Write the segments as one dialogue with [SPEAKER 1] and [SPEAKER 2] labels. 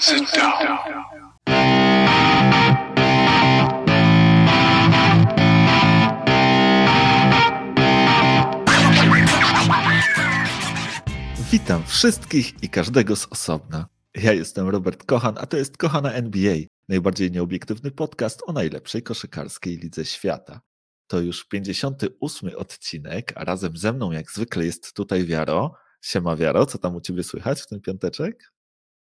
[SPEAKER 1] Sit down.
[SPEAKER 2] Witam wszystkich i każdego z osobna. Ja jestem Robert Kochan, a to jest Kochana NBA, najbardziej nieobiektywny podcast o najlepszej koszykarskiej lidze świata. To już 58 odcinek, a razem ze mną jak zwykle jest tutaj Wiaro. Siema Wiaro, co tam u Ciebie słychać w ten piąteczek?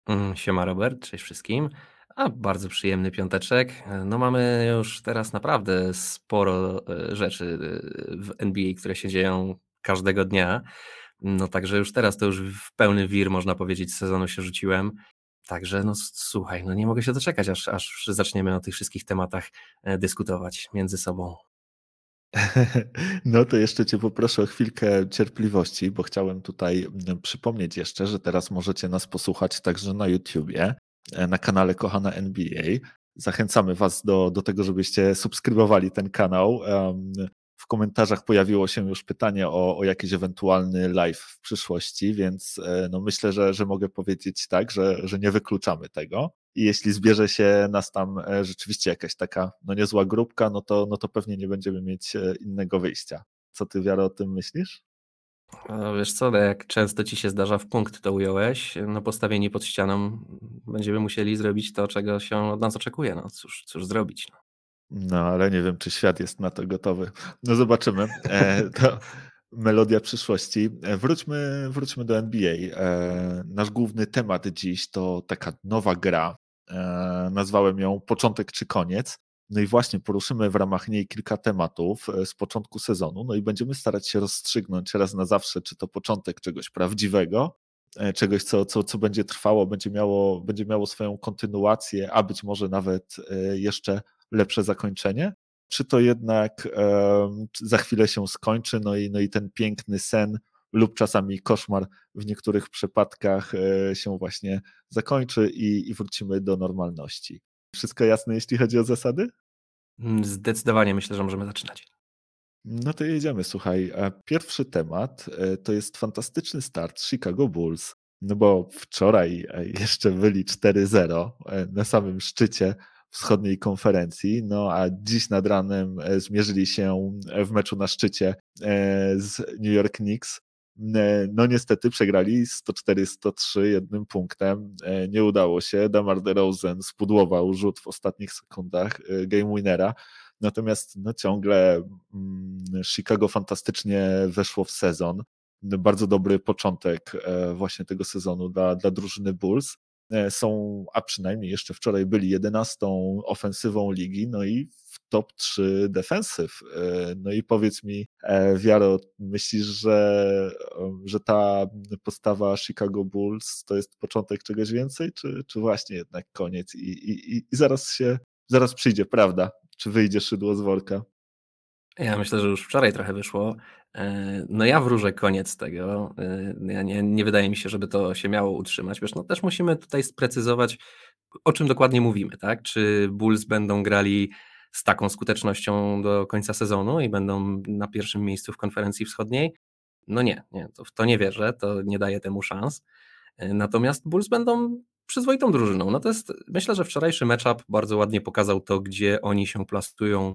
[SPEAKER 3] Mm, Siema Robert, cześć wszystkim. A bardzo przyjemny piąteczek. No mamy już teraz naprawdę sporo e, rzeczy e, w NBA, które się dzieją każdego dnia. No także już teraz to już w pełny wir, można powiedzieć, sezonu się rzuciłem. Także no słuchaj, no nie mogę się doczekać, aż, aż zaczniemy o tych wszystkich tematach e, dyskutować między sobą.
[SPEAKER 2] No to jeszcze Cię poproszę o chwilkę cierpliwości, bo chciałem tutaj mm, przypomnieć jeszcze, że teraz możecie nas posłuchać także na YouTubie, e, na kanale Kochana NBA. Zachęcamy Was do, do tego, żebyście subskrybowali ten kanał. W komentarzach pojawiło się już pytanie o, o jakiś ewentualny live w przyszłości, więc e, no myślę, że, że mogę powiedzieć tak, że, że nie wykluczamy tego. I jeśli zbierze się nas tam e, rzeczywiście jakaś taka no niezła grupka, no to, no to pewnie nie będziemy mieć e, innego wyjścia. Co ty, Wiara, o tym myślisz?
[SPEAKER 3] No wiesz co, no jak często ci się zdarza w punkt to ująłeś, no postawieni pod ścianą będziemy musieli zrobić to, czego się od nas oczekuje. No cóż, cóż zrobić. No.
[SPEAKER 2] No, ale nie wiem, czy świat jest na to gotowy. No zobaczymy. E, to melodia przyszłości. E, wróćmy, wróćmy do NBA. Nasz główny temat dziś to taka nowa gra. E, nazwałem ją Początek czy Koniec. No i właśnie poruszymy w ramach niej kilka tematów e, z początku sezonu. No i będziemy starać się rozstrzygnąć raz na zawsze, czy to początek czegoś prawdziwego, e, czegoś, co, co, co będzie trwało, będzie miało, będzie miało swoją kontynuację, a być może nawet jeszcze lepsze zakończenie, czy to jednak za chwilę się skończy, no i, no i ten piękny sen lub czasami koszmar w niektórych przypadkach e, się właśnie zakończy i, i wrócimy do normalności. Wszystko jasne, jeśli chodzi o zasady?
[SPEAKER 3] Mm, zdecydowanie myślę, że możemy zaczynać.
[SPEAKER 2] No to jedziemy, słuchaj. Pierwszy temat e, to jest fantastyczny start Chicago Bulls, no bo wczoraj e, jeszcze byli 4-0 na samym szczycie wschodniej konferencji, no a dziś nad ranem e, zmierzyli się w meczu na szczycie e, z New York Knicks. E, no niestety przegrali 104-103 jednym punktem. Nie udało się. Damar DeRozan spudłował rzut w ostatnich sekundach game winnera. Natomiast no ciągle mm, Chicago fantastycznie weszło w sezon. Bardzo dobry początek właśnie tego sezonu dla, dla drużyny Bulls. E, są, a przynajmniej jeszcze wczoraj byli 11 ofensywą ligi, no i w top 3 defensyw. E, no i powiedz mi, e, Wiaro, myślisz, że, że ta postawa Chicago Bulls to jest początek czegoś więcej, czy, czy właśnie jednak koniec i, i, i zaraz się, zaraz przyjdzie prawda, czy wyjdzie szydło z worka?
[SPEAKER 3] Ja myślę, że już wczoraj trochę wyszło. E, no ja wróżę koniec tego. E, ja nie, nie wydaje mi się, żeby to się miało utrzymać. Wiesz, no też musimy tutaj sprecyzować, o czym dokładnie mówimy, tak? Czy Bulls będą grali z taką skutecznością do końca sezonu i będą na pierwszym miejscu w konferencji wschodniej? No nie, nie to w to nie wierzę, to nie daje temu szans. E, natomiast Bulls będą przyzwoitą drużyną. No to jest, myślę, że wczorajszy matchup bardzo ładnie pokazał to, gdzie oni się plasują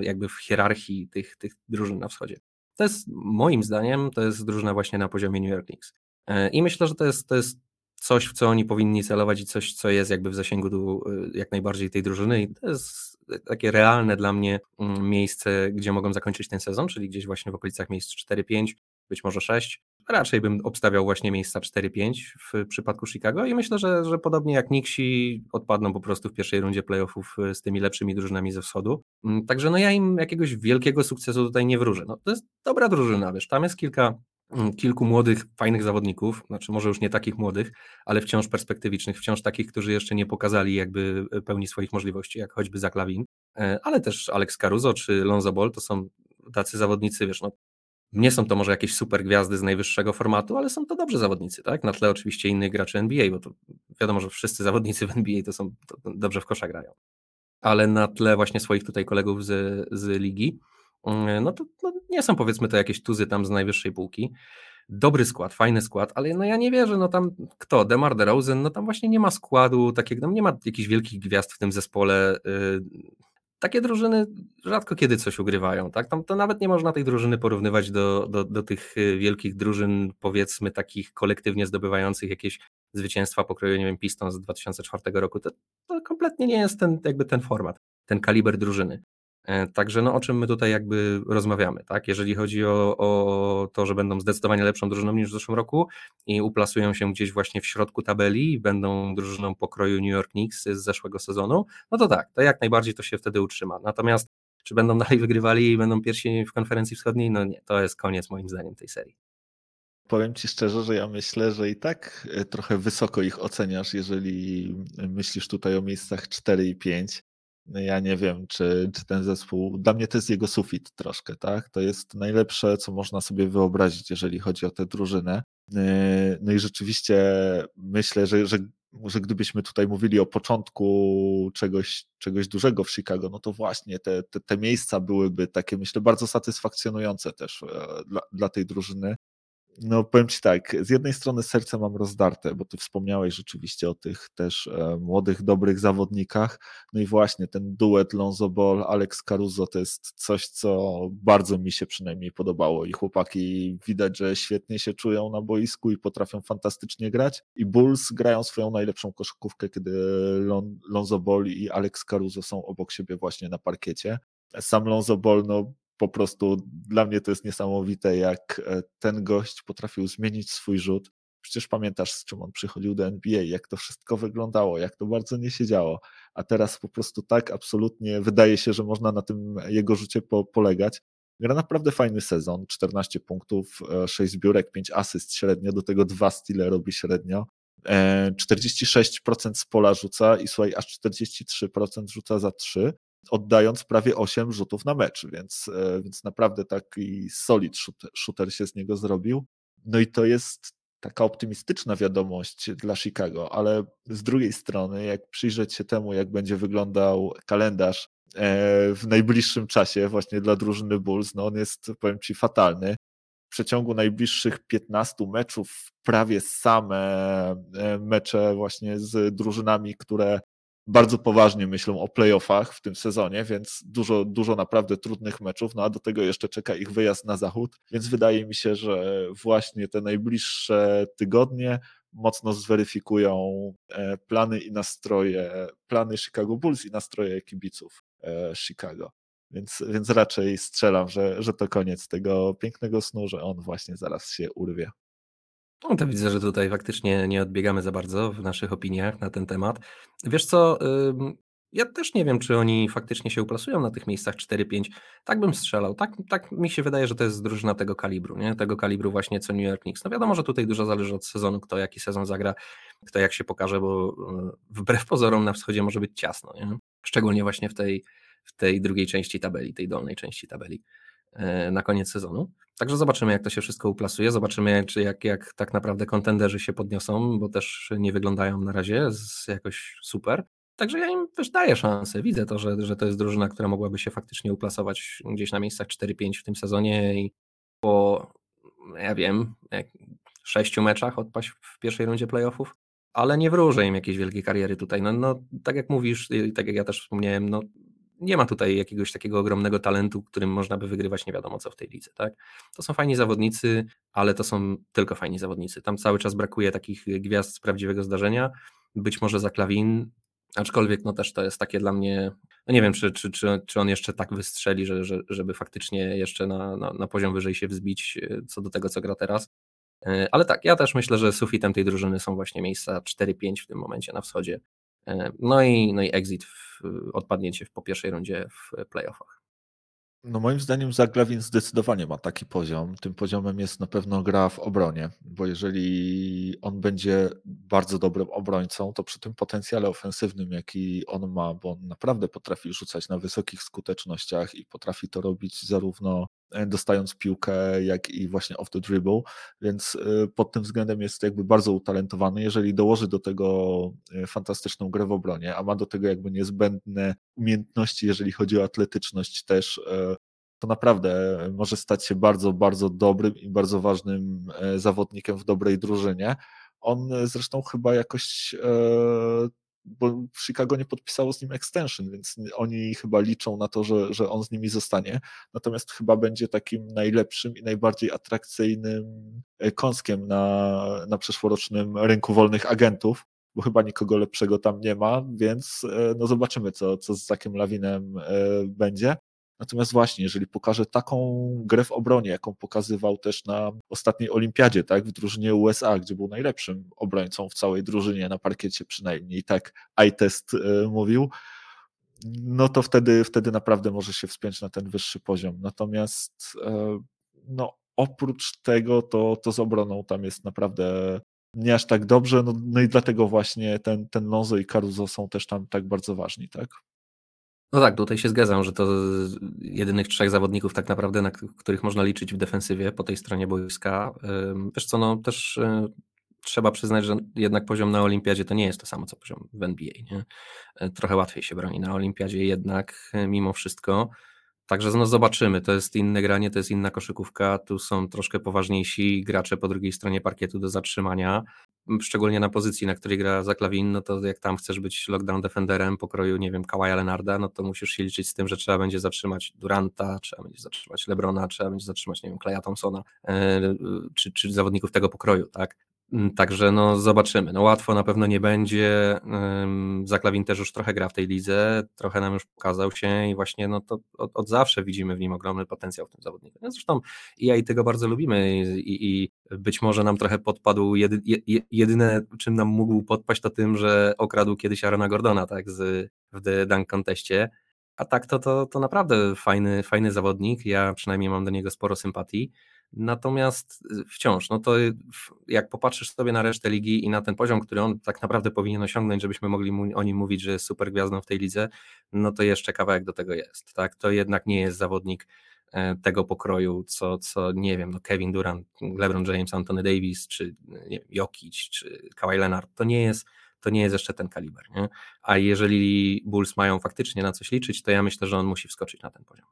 [SPEAKER 3] jakby w hierarchii tych, tych drużyn na wschodzie. To jest moim zdaniem, to jest drużyna właśnie na poziomie New York Knicks. E, I myślę, że to jest, to jest coś, w co oni powinni celować i coś, co jest jakby w zasięgu e, jak najbardziej tej drużyny. I to jest takie realne dla mnie mm, miejsce, gdzie mogą zakończyć ten sezon, czyli gdzieś właśnie w okolicach miejsc 4-5, być może 6. Raczej bym obstawiał właśnie miejsca 4-5 w przypadku Chicago i myślę, że, że podobnie jak Nixi odpadną po prostu w pierwszej rundzie playoffów e, z tymi lepszymi drużynami ze wschodu. Mm, także no ja im jakiegoś wielkiego sukcesu tutaj nie wróżę. No, to jest dobra drużyna, wiesz, tam jest kilka mm, kilku młodych, fajnych zawodników, znaczy może już nie takich młodych, ale wciąż perspektywicznych, wciąż takich, którzy jeszcze nie pokazali jakby e, pełni swoich możliwości, jak choćby Zaklawin, e, ale też Alex Caruso czy Lonzo Ball to są tacy zawodnicy, wiesz, no nie są to może jakieś super gwiazdy z najwyższego formatu, ale są to dobrzy zawodnicy, tak? Na tle oczywiście innych graczy NBA, bo to wiadomo, że wszyscy zawodnicy w NBA to są to dobrze w kosza grają. Ale na tle właśnie swoich tutaj kolegów z, z ligi, mm, no to no nie są powiedzmy to jakieś tuzy tam z najwyższej półki. dobry skład, fajny skład, ale no ja nie wierzę, no tam kto, Demar DeRozan, no tam właśnie nie ma składu takiego, no nie ma jakichś wielkich gwiazd w tym zespole, yy, takie drużyny rzadko kiedy coś ugrywają, tak? Tam to nawet nie można tej drużyny porównywać do, do, do tych y, wielkich drużyn, powiedzmy takich kolektywnie zdobywających jakieś zwycięstwa pokroju, nie wiem, Pistons z 2004 roku. To, to kompletnie nie jest ten, jakby ten format, ten kaliber drużyny. E, także no, o czym my tutaj jakby rozmawiamy, tak? Jeżeli chodzi o, o to, że będą zdecydowanie lepszą drużyną niż w zeszłym roku i uplasują się gdzieś właśnie w środku tabeli i będą drużyną pokroju New York Knicks z zeszłego sezonu, no to tak, to jak najbardziej to się wtedy utrzyma. Natomiast czy będą dalej wygrywali i będą pierwsi w konferencji wschodniej? No nie, to jest koniec moim zdaniem tej serii.
[SPEAKER 2] Powiem Ci szczerze, że ja myślę, że i tak e, trochę wysoko ich oceniasz, jeżeli myślisz tutaj o miejscach 4 i 5. Ja nie wiem, czy, czy ten zespół, dla mnie to jest jego sufit troszkę, tak? To jest najlepsze, co można sobie wyobrazić, jeżeli chodzi o tę drużynę. E, no i rzeczywiście myślę, że, że, że gdybyśmy tutaj mówili o początku czegoś, czegoś dużego w Chicago, no to właśnie te, te, te miejsca byłyby takie, myślę, bardzo satysfakcjonujące też e, dla, dla tej drużyny. No powiem Ci tak, z jednej strony serce mam rozdarte, bo Ty wspomniałeś rzeczywiście o tych też e, młodych, dobrych zawodnikach, no i właśnie ten duet Lonzo Ball, Alex Caruso to jest coś, co bardzo mi się przynajmniej podobało i chłopaki widać, że świetnie się czują na boisku i potrafią fantastycznie grać i Bulls grają swoją najlepszą koszykówkę, kiedy Lon Lonzo Ball i Alex Caruso są obok siebie właśnie na parkiecie. Sam Lonzo Ball, no po prostu dla mnie to jest niesamowite, jak e, ten gość potrafił zmienić swój rzut. Przecież pamiętasz, z czym on przychodził do NBA, jak to wszystko wyglądało, jak to bardzo nie się działo. A teraz po prostu tak absolutnie wydaje się, że można na tym jego rzucie po, polegać. Gra naprawdę fajny sezon, 14 punktów, 6 e, zbiórek, 5 asyst średnio, do tego 2 stile robi średnio. 46% e, z pola rzuca i słuchaj, aż 43% rzuca za 3 oddając prawie 8 rzutów na mecz, więc, e, więc naprawdę taki solid shooter, shooter się z niego zrobił. No i to jest taka optymistyczna wiadomość dla Chicago, ale z drugiej strony, jak przyjrzeć się temu, jak będzie wyglądał kalendarz e, w najbliższym czasie właśnie dla drużyny Bulls, no on jest, powiem Ci, fatalny. W przeciągu najbliższych 15 meczów prawie same e, mecze właśnie z drużynami, które bardzo poważnie myślą o playoffach w tym sezonie, więc dużo, dużo naprawdę trudnych meczów, no a do tego jeszcze czeka ich wyjazd na zachód, więc wydaje mi się, że właśnie te najbliższe tygodnie mocno zweryfikują e, plany i nastroje, plany Chicago Bulls i nastroje kibiców e, Chicago. Więc, więc raczej strzelam, że, że to koniec tego pięknego snu, że on właśnie zaraz się urwie.
[SPEAKER 3] No to widzę, że tutaj faktycznie nie odbiegamy za bardzo w naszych opiniach na ten temat. Wiesz co, ja też nie wiem, czy oni faktycznie się uplasują na tych miejscach 4-5. Tak bym strzelał. Tak, tak mi się wydaje, że to jest drużyna tego kalibru, nie? Tego kalibru właśnie co New York Knicks. No wiadomo, że tutaj dużo zależy od sezonu, kto jaki sezon zagra, kto jak się pokaże, bo wbrew pozorom na wschodzie może być ciasno, nie? Szczególnie właśnie w tej, w tej drugiej części tabeli, tej dolnej części tabeli. E, na koniec sezonu. Także zobaczymy, jak to się wszystko uplasuje. Zobaczymy, czy jak, jak tak naprawdę kontenderzy się podniosą, bo też nie wyglądają na razie z jakoś super. Także ja im też daję szansę. Widzę to, że, że to jest drużyna, która mogłaby się faktycznie uplasować gdzieś na miejscach 4-5 w tym sezonie i po, ja wiem, sześciu meczach odpaść w pierwszej rundzie playoffów, ale nie wróżę im jakiejś wielkiej kariery tutaj. No, no tak jak mówisz, tak jak ja też wspomniałem, no nie ma tutaj jakiegoś takiego ogromnego talentu, którym można by wygrywać nie wiadomo co w tej lidze. Tak? To są fajni zawodnicy, ale to są tylko fajni zawodnicy. Tam cały czas brakuje takich gwiazd z prawdziwego zdarzenia. Być może za Klawin, aczkolwiek no też to jest takie dla mnie, no nie wiem, czy, czy, czy, czy on jeszcze tak wystrzeli, że, że, żeby faktycznie jeszcze na, na, na poziom wyżej się wzbić e, co do tego, co gra teraz. E, ale tak, ja też myślę, że sufitem tej drużyny są właśnie miejsca 4-5 w tym momencie na wschodzie. E, no i, no i exit, w, odpadnięcie po pierwszej rundzie w playoffach.
[SPEAKER 2] No moim zdaniem Zaglawin zdecydowanie ma taki poziom. Tym poziomem jest na pewno gra w obronie, bo jeżeli on będzie bardzo dobrym obrońcą, to przy tym potencjale ofensywnym, jaki on ma, bo on naprawdę potrafi rzucać na wysokich skutecznościach i potrafi to robić zarówno dostając piłkę, jak i właśnie off the dribble, więc e, pod tym względem jest jakby bardzo utalentowany. Jeżeli dołoży do tego e, fantastyczną grę w obronie, a ma do tego jakby niezbędne umiejętności, jeżeli chodzi o atletyczność też to naprawdę może stać się bardzo, bardzo dobrym i bardzo ważnym e, zawodnikiem w dobrej drużynie. On zresztą chyba jakoś bo Chicago nie podpisało z nim extension, więc oni chyba liczą na to, że, że on z nimi zostanie. Natomiast chyba będzie takim najlepszym i najbardziej atrakcyjnym e, kąskiem na, na przyszłorocznym rynku wolnych agentów, bo chyba nikogo lepszego tam nie ma, więc e, no zobaczymy, co, co z takim Lawinem e, będzie. Natomiast właśnie, jeżeli pokaże taką grę w obronie, jaką pokazywał też na ostatniej olimpiadzie, tak, w drużynie USA, gdzie był najlepszym obrońcą w całej drużynie, na parkiecie przynajmniej, tak iTest y, mówił, no to wtedy, wtedy naprawdę może się wspiąć na ten wyższy poziom. Natomiast y, no, oprócz tego, to, to z obroną tam jest naprawdę nie aż tak dobrze, no, no i dlatego właśnie ten, ten Lonzo i Caruso są też tam tak bardzo ważni, tak?
[SPEAKER 3] No tak, tutaj się zgadzam, że to jedynych trzech zawodników tak naprawdę, na których można liczyć w defensywie po tej stronie boiska. Wiesz co, no też y, trzeba przyznać, że jednak poziom na olimpiadzie to nie jest to samo, co poziom w NBA. Nie? E, trochę łatwiej się broni na olimpiadzie jednak e, mimo wszystko. Także no zobaczymy, to jest inne granie, to jest inna koszykówka, tu są troszkę poważniejsi gracze po drugiej stronie parkietu do zatrzymania. Szczególnie na pozycji, na której gra Zaklawin, no to jak tam chcesz być lockdown defenderem pokroju, nie wiem, Kawaja Lenarda, no to musisz się liczyć z tym, że trzeba będzie zatrzymać Duranta, trzeba będzie zatrzymać Lebrona, trzeba będzie zatrzymać, nie wiem, Kleja Thompsona, e, czy, czy zawodników tego pokroju, tak? Mm, także no zobaczymy. No łatwo na pewno nie będzie. Zaklawin też już trochę gra w tej lidze, trochę nam już pokazał się i właśnie no to od, od zawsze widzimy w nim ogromny potencjał w tym zawodniku. No zresztą i ja i tego bardzo lubimy i, i być może nam trochę podpadł jedy, jedyne czym nam mógł podpaść to tym, że okradł kiedyś Arona Gordona tak z, w The Dunk Conteście. A tak to, to, to naprawdę fajny, fajny zawodnik. Ja przynajmniej mam do niego sporo sympatii. Natomiast y, wciąż, no to jak popatrzysz sobie na resztę ligi i na ten poziom, który on tak naprawdę powinien osiągnąć, żebyśmy mogli mu, o nim mówić, że jest super gwiazdą w tej lidze, no to jeszcze kawałek do tego jest. Tak? To jednak nie jest zawodnik e, tego pokroju, co, co nie wiem, no Kevin Durant, LeBron James, Anthony Davis, czy nie wiem, Jokic, czy Kawhi Leonard, to nie jest to nie jest jeszcze ten kaliber. Nie? A jeżeli Bulls mają faktycznie na coś liczyć, to ja myślę, że on musi wskoczyć na ten poziom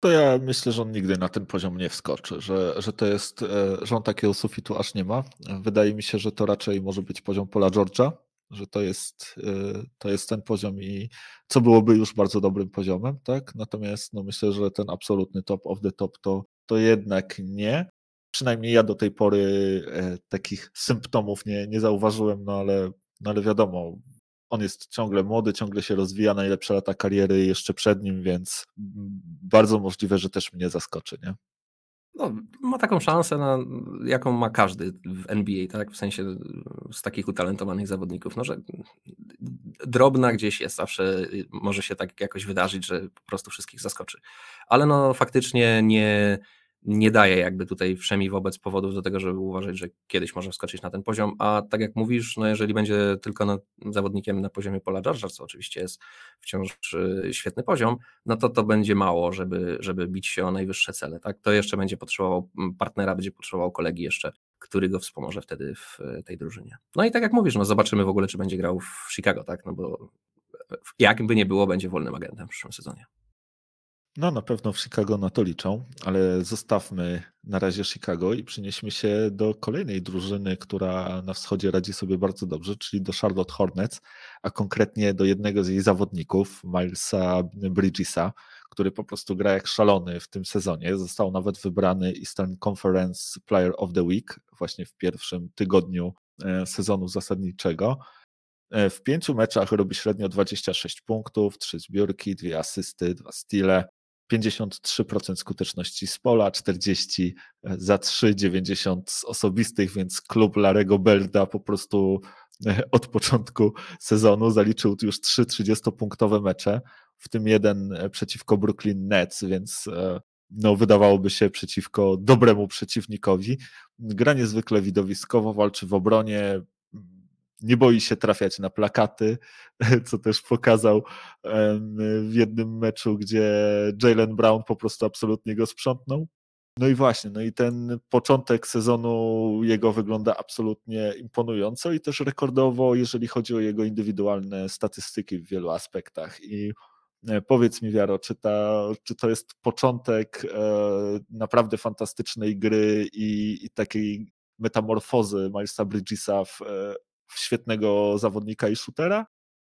[SPEAKER 2] to ja myślę, że on nigdy na ten poziom nie wskoczy, że, że to jest, e, że on takiego sufitu aż nie ma. Wydaje mi się, że to raczej może być poziom Pola George'a, że to jest, e, to jest ten poziom i co byłoby już bardzo dobrym poziomem, tak? Natomiast no myślę, że ten absolutny top of the top to, to jednak nie. Przynajmniej ja do tej pory e, takich symptomów nie, nie zauważyłem, no ale, no ale wiadomo, on jest ciągle młody, ciągle się rozwija, najlepsze lata kariery jeszcze przed nim, więc bardzo możliwe, że też mnie zaskoczy, nie?
[SPEAKER 3] No, ma taką szansę, na, jaką ma każdy w NBA, tak? W sensie z takich utalentowanych zawodników, no, że drobna gdzieś jest, zawsze może się tak jakoś wydarzyć, że po prostu wszystkich zaskoczy. Ale no faktycznie nie, nie daje jakby tutaj wszemi wobec powodów do tego, żeby uważać, że kiedyś może wskoczyć na ten poziom, a tak jak mówisz, no jeżeli będzie tylko na, zawodnikiem na poziomie Pola George'a, co oczywiście jest wciąż y, świetny poziom, no to to będzie mało, żeby, żeby bić się o najwyższe cele, tak? To jeszcze będzie potrzebował partnera, będzie potrzebował kolegi jeszcze, który go wspomoże wtedy w tej drużynie. No i tak jak mówisz, no zobaczymy w ogóle, czy będzie grał w Chicago, tak? No bo jakby nie było, będzie wolnym agentem w przyszłym sezonie.
[SPEAKER 2] No, na pewno w Chicago na to liczą, ale zostawmy na razie Chicago i przenieśmy się do kolejnej drużyny, która na wschodzie radzi sobie bardzo dobrze, czyli do Charlotte Hornets, a konkretnie do jednego z jej zawodników, Milesa Bridgesa, który po prostu gra jak szalony w tym sezonie. Został nawet wybrany Eastern Conference Player of the Week właśnie w pierwszym tygodniu e, sezonu zasadniczego. E, w pięciu meczach robi średnio 26 punktów, 3 zbiórki, 2 asysty, 2 stile, 53% skuteczności z pola, 40 e, za 3, 90 z osobistych, więc klub Larego Belda po prostu e, od początku sezonu zaliczył już 3 30-punktowe mecze, w tym jeden e, przeciwko Brooklyn Nets, więc no, wydawałoby się przeciwko dobremu przeciwnikowi. Gra niezwykle widowiskowo, walczy w obronie, nie boi się trafiać na plakaty, co też pokazał w jednym meczu, gdzie Jalen Brown po prostu absolutnie go sprzątnął. No i właśnie, no i ten początek sezonu jego wygląda absolutnie imponująco i też rekordowo, jeżeli chodzi o jego indywidualne statystyki w wielu aspektach. I Powiedz mi, Wiaro, czy, ta, czy to jest początek naprawdę fantastycznej gry i, i takiej metamorfozy Milesa Bridgesa w, w świetnego zawodnika i shootera?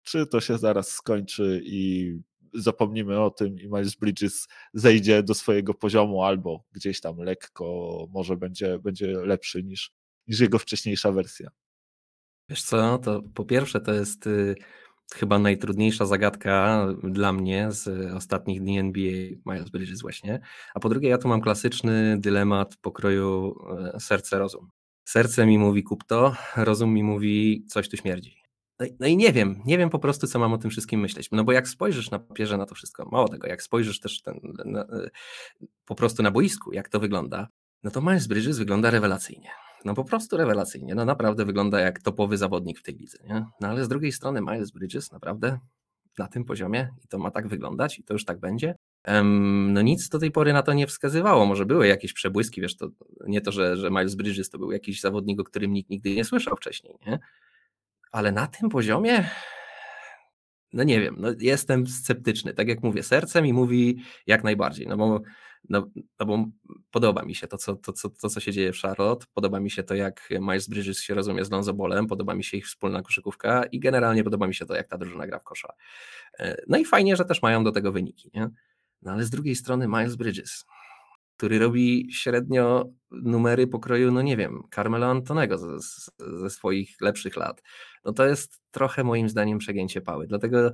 [SPEAKER 2] Czy to się zaraz skończy i zapomnimy o tym i Miles Bridges zejdzie do swojego poziomu albo gdzieś tam lekko może będzie, będzie lepszy niż, niż jego wcześniejsza wersja.
[SPEAKER 3] Wiesz co, to po pierwsze to jest y, chyba najtrudniejsza zagadka dla mnie z ostatnich dni NBA Miles Bridges właśnie, a po drugie ja tu mam klasyczny dylemat pokroju e, serce-rozum. Serce mi mówi kup to, rozum mi mówi coś tu śmierdzi. No i, no i, nie wiem, nie wiem po prostu, co mam o tym wszystkim myśleć. No bo jak spojrzysz na papierze na to wszystko, mało tego, jak spojrzysz też ten, na, po prostu na boisku, jak to wygląda, no to Miles Bridges wygląda rewelacyjnie. No po prostu rewelacyjnie. No naprawdę wygląda jak topowy zawodnik w tej lidze. Nie? No ale z drugiej strony Miles Bridges naprawdę na tym poziomie i to ma tak wyglądać i to już tak będzie. No nic do tej pory na to nie wskazywało. Może były jakieś przebłyski, wiesz, to nie to, że, że Miles Bridges to był jakiś zawodnik, o którym nikt nigdy nie słyszał wcześniej, nie? ale na tym poziomie, no nie wiem, no jestem sceptyczny. Tak jak mówię, serce mi mówi jak najbardziej, no bo, no, no bo podoba mi się to co, to, co, to, co się dzieje w Charlotte, podoba mi się to, jak Miles Bridges się rozumie z Lonzo Bolem, podoba mi się ich wspólna koszykówka i generalnie podoba mi się to, jak ta drużyna gra w kosza. E, no i fajnie, że też mają do tego wyniki, nie? No ale z drugiej strony Miles Bridges, który robi średnio numery pokroju, no nie wiem, Carmelo Antonego ze, ze swoich lepszych lat, no to jest trochę moim zdaniem przegięcie pały. Dlatego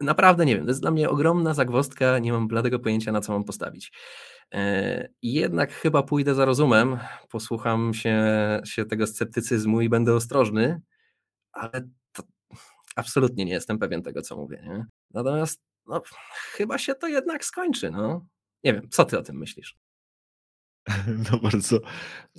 [SPEAKER 3] naprawdę nie wiem, to jest dla mnie ogromna zagwostka, nie mam bladego pojęcia na co mam postawić. E, jednak chyba pójdę za rozumem, posłucham się, się tego sceptycyzmu i będę ostrożny, ale absolutnie nie jestem pewien tego, co mówię. Nie? Natomiast no, chyba się to jednak skończy. No. Nie wiem, co ty o tym myślisz?
[SPEAKER 2] No bardzo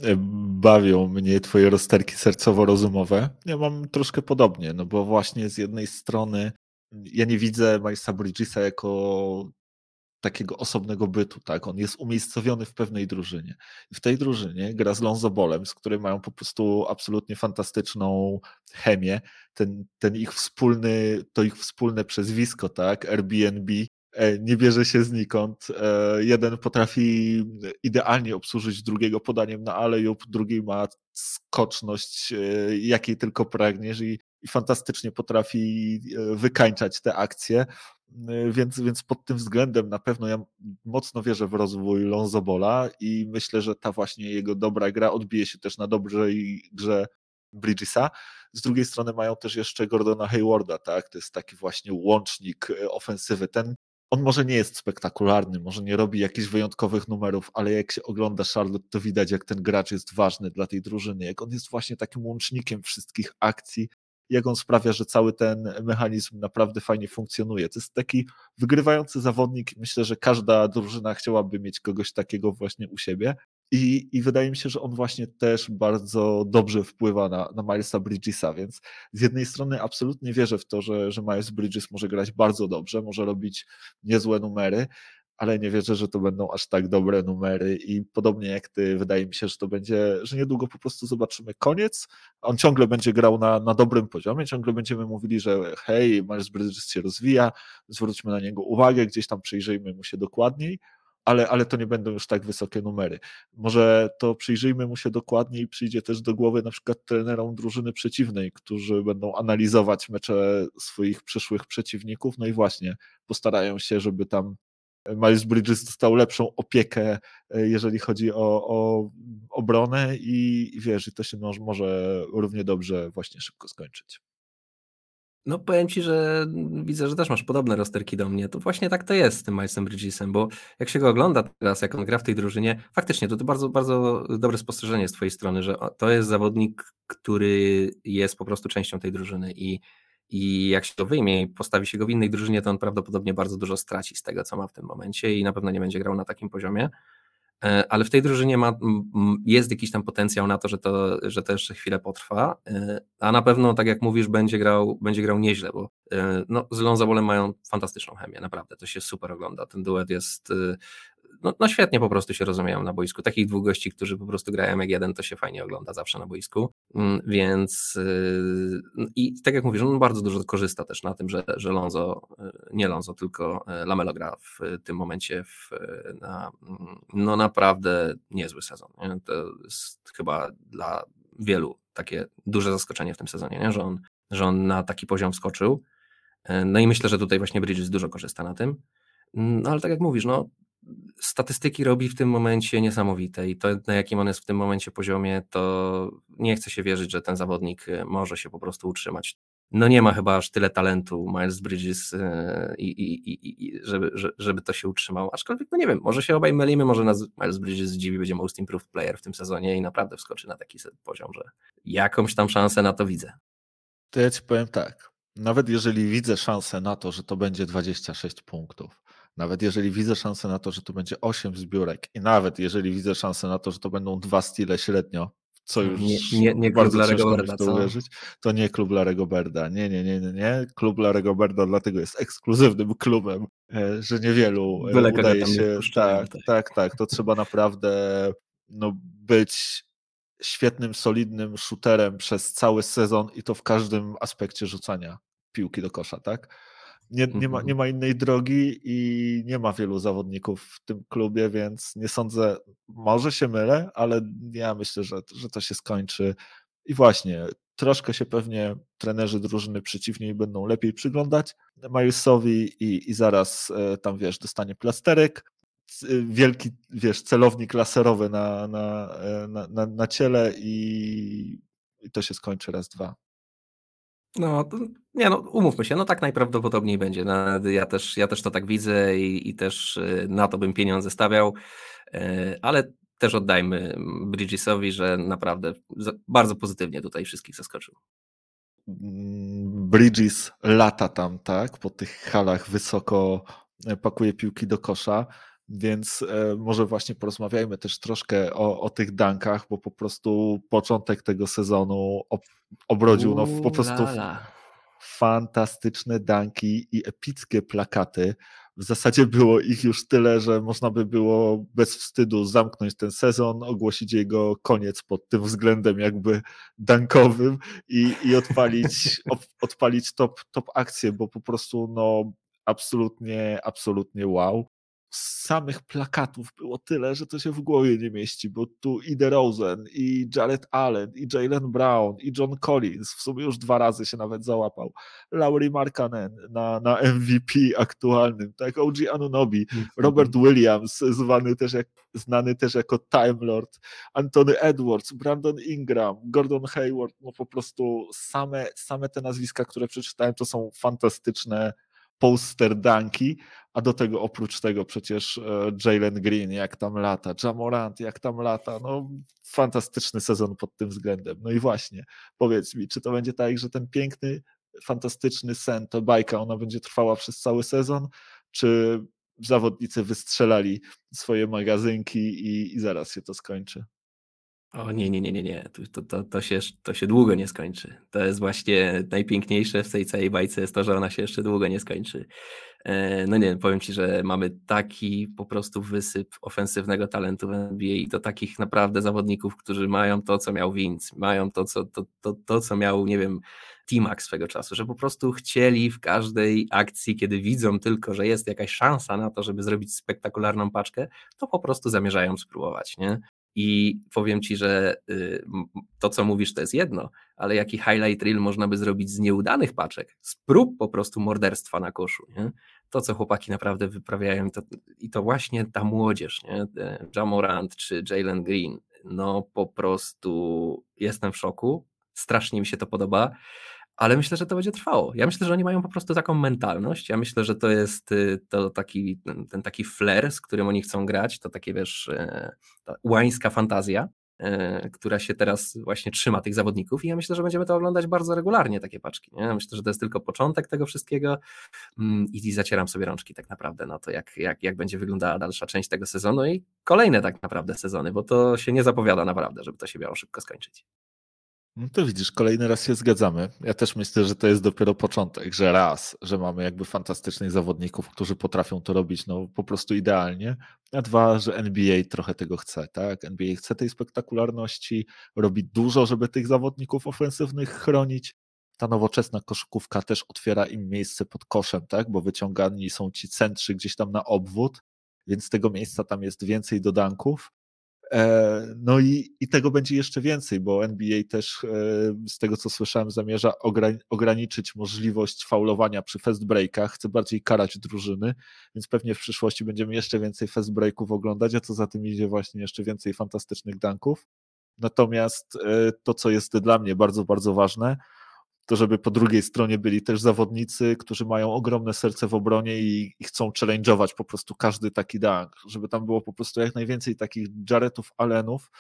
[SPEAKER 2] e, bawią mnie twoje rozterki sercowo-rozumowe. Ja mam troszkę podobnie, no bo właśnie z jednej strony ja nie widzę Milesa Bridgesa jako takiego osobnego bytu, tak? On jest umiejscowiony w pewnej drużynie. W tej drużynie gra z Lonzo Bolem, z którym mają po prostu absolutnie fantastyczną chemię. Ten, ten ich wspólny, to ich wspólne przezwisko, tak? Airbnb nie bierze się znikąd. E, jeden potrafi idealnie obsłużyć drugiego podaniem na alejub, drugi ma skoczność, e, jakiej tylko pragniesz i, i fantastycznie potrafi wykańczać te akcje. Więc, więc pod tym względem na pewno ja mocno wierzę w rozwój Lonzo Bola i myślę, że ta właśnie jego dobra gra odbije się też na dobrej grze Bridgesa. Z drugiej strony mają też jeszcze Gordona Haywarda, tak? To jest taki właśnie łącznik ofensywy. Ten on może nie jest spektakularny, może nie robi jakichś wyjątkowych numerów, ale jak się ogląda Charlotte, to widać, jak ten gracz jest ważny dla tej drużyny, jak on jest właśnie takim łącznikiem wszystkich akcji, jak on sprawia, że cały ten mechanizm naprawdę fajnie funkcjonuje. To jest taki wygrywający zawodnik. Myślę, że każda drużyna chciałaby mieć kogoś takiego właśnie u siebie. I, I wydaje mi się, że on właśnie też bardzo dobrze wpływa na, na Milesa Bridgesa, więc z jednej strony absolutnie wierzę w to, że, że Miles Bridges może grać bardzo dobrze, może robić niezłe numery, ale nie wierzę, że to będą aż tak dobre numery i podobnie jak ty, wydaje mi się, że to będzie, że niedługo po prostu zobaczymy koniec. On ciągle będzie grał na, na dobrym poziomie, ciągle będziemy mówili, że hej, Miles Bridges się rozwija, zwróćmy na niego uwagę, gdzieś tam przyjrzyjmy mu się dokładniej, ale, ale to nie będą już tak wysokie numery. Może to przyjrzyjmy mu się dokładniej, przyjdzie też do głowy na przykład trenerom drużyny przeciwnej, którzy będą analizować mecze swoich przyszłych przeciwników, no i właśnie postarają się, żeby tam Miles Bridges dostał lepszą opiekę, e, jeżeli chodzi o, o obronę i, i wiesz, i to się może równie dobrze właśnie szybko skończyć.
[SPEAKER 3] No powiem Ci, że widzę, że też masz podobne rozterki do mnie. To właśnie tak to jest z tym Milesem Bridgesem, bo jak się go ogląda teraz, jak on gra w tej drużynie, faktycznie to, to bardzo, bardzo dobre spostrzeżenie z Twojej strony, że to jest zawodnik, który jest po prostu częścią tej drużyny i, i jak się go wyjmie i postawi się go w innej drużynie, to on prawdopodobnie bardzo dużo straci z tego, co ma w tym momencie i na pewno nie będzie grał na takim poziomie. E, ale w tej drużynie ma, jest jakiś tam potencjał na to, że to, że to jeszcze chwilę potrwa, e, a na pewno, tak jak mówisz, będzie grał, będzie grał nieźle, bo e, no, z Lonzabolem mają fantastyczną chemię, naprawdę, to się super ogląda, ten duet jest no, no, świetnie po prostu się rozumieją na boisku. Takich dwóch gości, którzy po prostu grają jak jeden, to się fajnie ogląda zawsze na boisku. Mm, więc yy, i tak jak mówisz, on bardzo dużo korzysta też na tym, że, że Lonzo, yy, nie Lonzo, tylko yy, Lamelo gra w tym momencie w, na mm, no naprawdę niezły sezon. Nie? To jest chyba dla wielu takie duże zaskoczenie w tym sezonie, nie? Że, on, że on na taki poziom wskoczył. No i myślę, że tutaj właśnie Bridges dużo korzysta na tym. No ale tak jak mówisz, no, statystyki robi w tym momencie niesamowite i to na jakim on jest w tym momencie poziomie, to nie chce się wierzyć, że ten zawodnik e, może się po prostu utrzymać. No nie ma chyba aż tyle talentu Miles Bridges i, i, i, i żeby, żeby to się utrzymało. Aczkolwiek, no nie wiem, może się obaj mylimy, może nas Miles Bridges zdziwi, będzie most improved player w tym sezonie i naprawdę wskoczy na taki poziom, że jakąś tam szansę na to widzę.
[SPEAKER 2] To ja ci powiem tak. Nawet jeżeli widzę szansę na to, że to będzie 26 punktów, nawet jeżeli widzę szansę na to, że to będzie 8 zbiórek i nawet jeżeli widzę szansę na to, że to będą dwa stile średnio, co już
[SPEAKER 3] nie, nie, nie
[SPEAKER 2] bardzo klub ciężko Berda, to uwierzyć, to nie klub Larego Berda. Nie, nie, nie, nie, nie. Klub Larego Berda dlatego jest ekskluzywnym klubem, e, że niewielu e, Byle udaje się. Tak, tak, tak, tak. To trzeba naprawdę no, być świetnym, solidnym shooterem przez cały sezon i to w każdym aspekcie rzucania piłki do kosza, tak? Nie, nie, ma, nie mhm. ma innej drogi i nie ma wielu zawodników w tym klubie, więc nie sądzę, może się mylę, ale ja myślę, że, że to się skończy. I właśnie, troszkę się pewnie trenerzy drużyny przeciwnej będą lepiej przyglądać Majusowi i, i zaraz e, tam, wiesz, dostanie plasterek, wielki, wiesz, celownik laserowy na, na, e, na, na, na ciele i, i to się skończy raz, dwa.
[SPEAKER 3] No, nie no, umówmy się, no tak najprawdopodobniej będzie. No, ja, też, ja też to tak widzę i, i też y, na to bym pieniądze stawiał, y, ale też oddajmy Bridgesowi, że naprawdę bardzo pozytywnie tutaj wszystkich zaskoczył.
[SPEAKER 2] Mm, Bridges lata tam, tak, po tych halach wysoko e, pakuje piłki do kosza. Więc e, może właśnie porozmawiajmy też troszkę o, o tych dankach, bo po prostu początek tego sezonu ob, obrodził no, po prostu fantastyczne danki i epickie plakaty. W zasadzie było ich już tyle, że można by było bez wstydu zamknąć ten sezon, ogłosić jego koniec pod tym względem jakby dankowym i, i odpalić, odpalić top, top akcję, bo po prostu no absolutnie, absolutnie wow samych plakatów było tyle, że to się w głowie nie mieści, bo tu i DeRozan, i Jared Allen, i Jalen Brown, i John Collins, w sumie już dwa razy się nawet załapał, Laurie Markkanen na, na MVP aktualnym, tak, OG Anunobi. Robert Williams, zwany też jak, znany też jako Time Lord, Anthony Edwards, Brandon Ingram, Gordon Hayward, no po prostu same, same te nazwiska, które przeczytałem, to są fantastyczne poster danki, a do tego oprócz tego przecież e, Jalen Green, jak tam lata, Jamorant, jak tam lata, no fantastyczny sezon pod tym względem. No i właśnie, powiedz mi, czy to będzie tak, że ten piękny, fantastyczny sen, to bajka, ona będzie trwała przez cały sezon, czy zawodnicy wystrzelali swoje magazynki i, i zaraz się to skończy?
[SPEAKER 3] O nie, nie, nie, nie, nie. To, to, to, się, to się długo nie skończy. To jest właśnie najpiękniejsze w tej całej bajce jest to, że ona się jeszcze długo nie skończy. E, no nie, powiem Ci, że mamy taki po prostu wysyp ofensywnego talentu w NBA i to takich naprawdę zawodników, którzy mają to, co miał Vince, mają to, co, to, to, to, co miał, nie wiem, T-Max swego czasu, że po prostu chcieli w każdej akcji, kiedy widzą tylko, że jest jakaś szansa na to, żeby zrobić spektakularną paczkę, to po prostu zamierzają spróbować, nie? I powiem ci, że y, to, co mówisz, to jest jedno, ale jaki highlight reel można by zrobić z nieudanych paczek, z prób po prostu morderstwa na koszu. Nie? To, co chłopaki naprawdę wyprawiają, to, i to właśnie ta młodzież, nie? E, Jamorant czy Jalen Green, no po prostu jestem w szoku, strasznie mi się to podoba ale myślę, że to będzie trwało. Ja myślę, że oni mają po prostu taką mentalność. Ja myślę, że to jest y, to taki, ten taki flair, z którym oni chcą grać, to takie wiesz, e, ta łańska fantazja, e, która się teraz właśnie trzyma tych zawodników i ja myślę, że będziemy to oglądać bardzo regularnie, takie paczki. Nie? Myślę, że to jest tylko początek tego wszystkiego mm, i zacieram sobie rączki tak naprawdę na to, jak, jak, jak będzie wyglądała dalsza część tego sezonu i kolejne tak naprawdę sezony, bo to się nie zapowiada naprawdę, żeby to się miało szybko skończyć.
[SPEAKER 2] No to widzisz, kolejny raz się zgadzamy. Ja też myślę, że to jest dopiero początek, że raz, że mamy jakby fantastycznych zawodników, którzy potrafią to robić no po prostu idealnie, a dwa, że NBA trochę tego chce, tak? NBA chce tej spektakularności, robi dużo, żeby tych zawodników ofensywnych chronić. Ta nowoczesna koszykówka też otwiera im miejsce pod koszem, tak? Bo wyciągani są ci centrzy gdzieś tam na obwód, więc tego miejsca tam jest więcej do danków. E, no i, i tego będzie jeszcze więcej, bo NBA też e, z tego co słyszałem zamierza ograniczyć możliwość faulowania przy fast breakach, chce bardziej karać drużyny, więc pewnie w przyszłości będziemy jeszcze więcej fast breaków oglądać, a co za tym idzie właśnie jeszcze więcej fantastycznych dunków. Natomiast e, to, co jest dla mnie bardzo, bardzo ważne, to żeby po drugiej stronie byli też zawodnicy, którzy mają ogromne serce w obronie i, i chcą challenge'ować po prostu każdy taki dunk, żeby tam było po prostu jak najwięcej takich Jaretów, Allenów,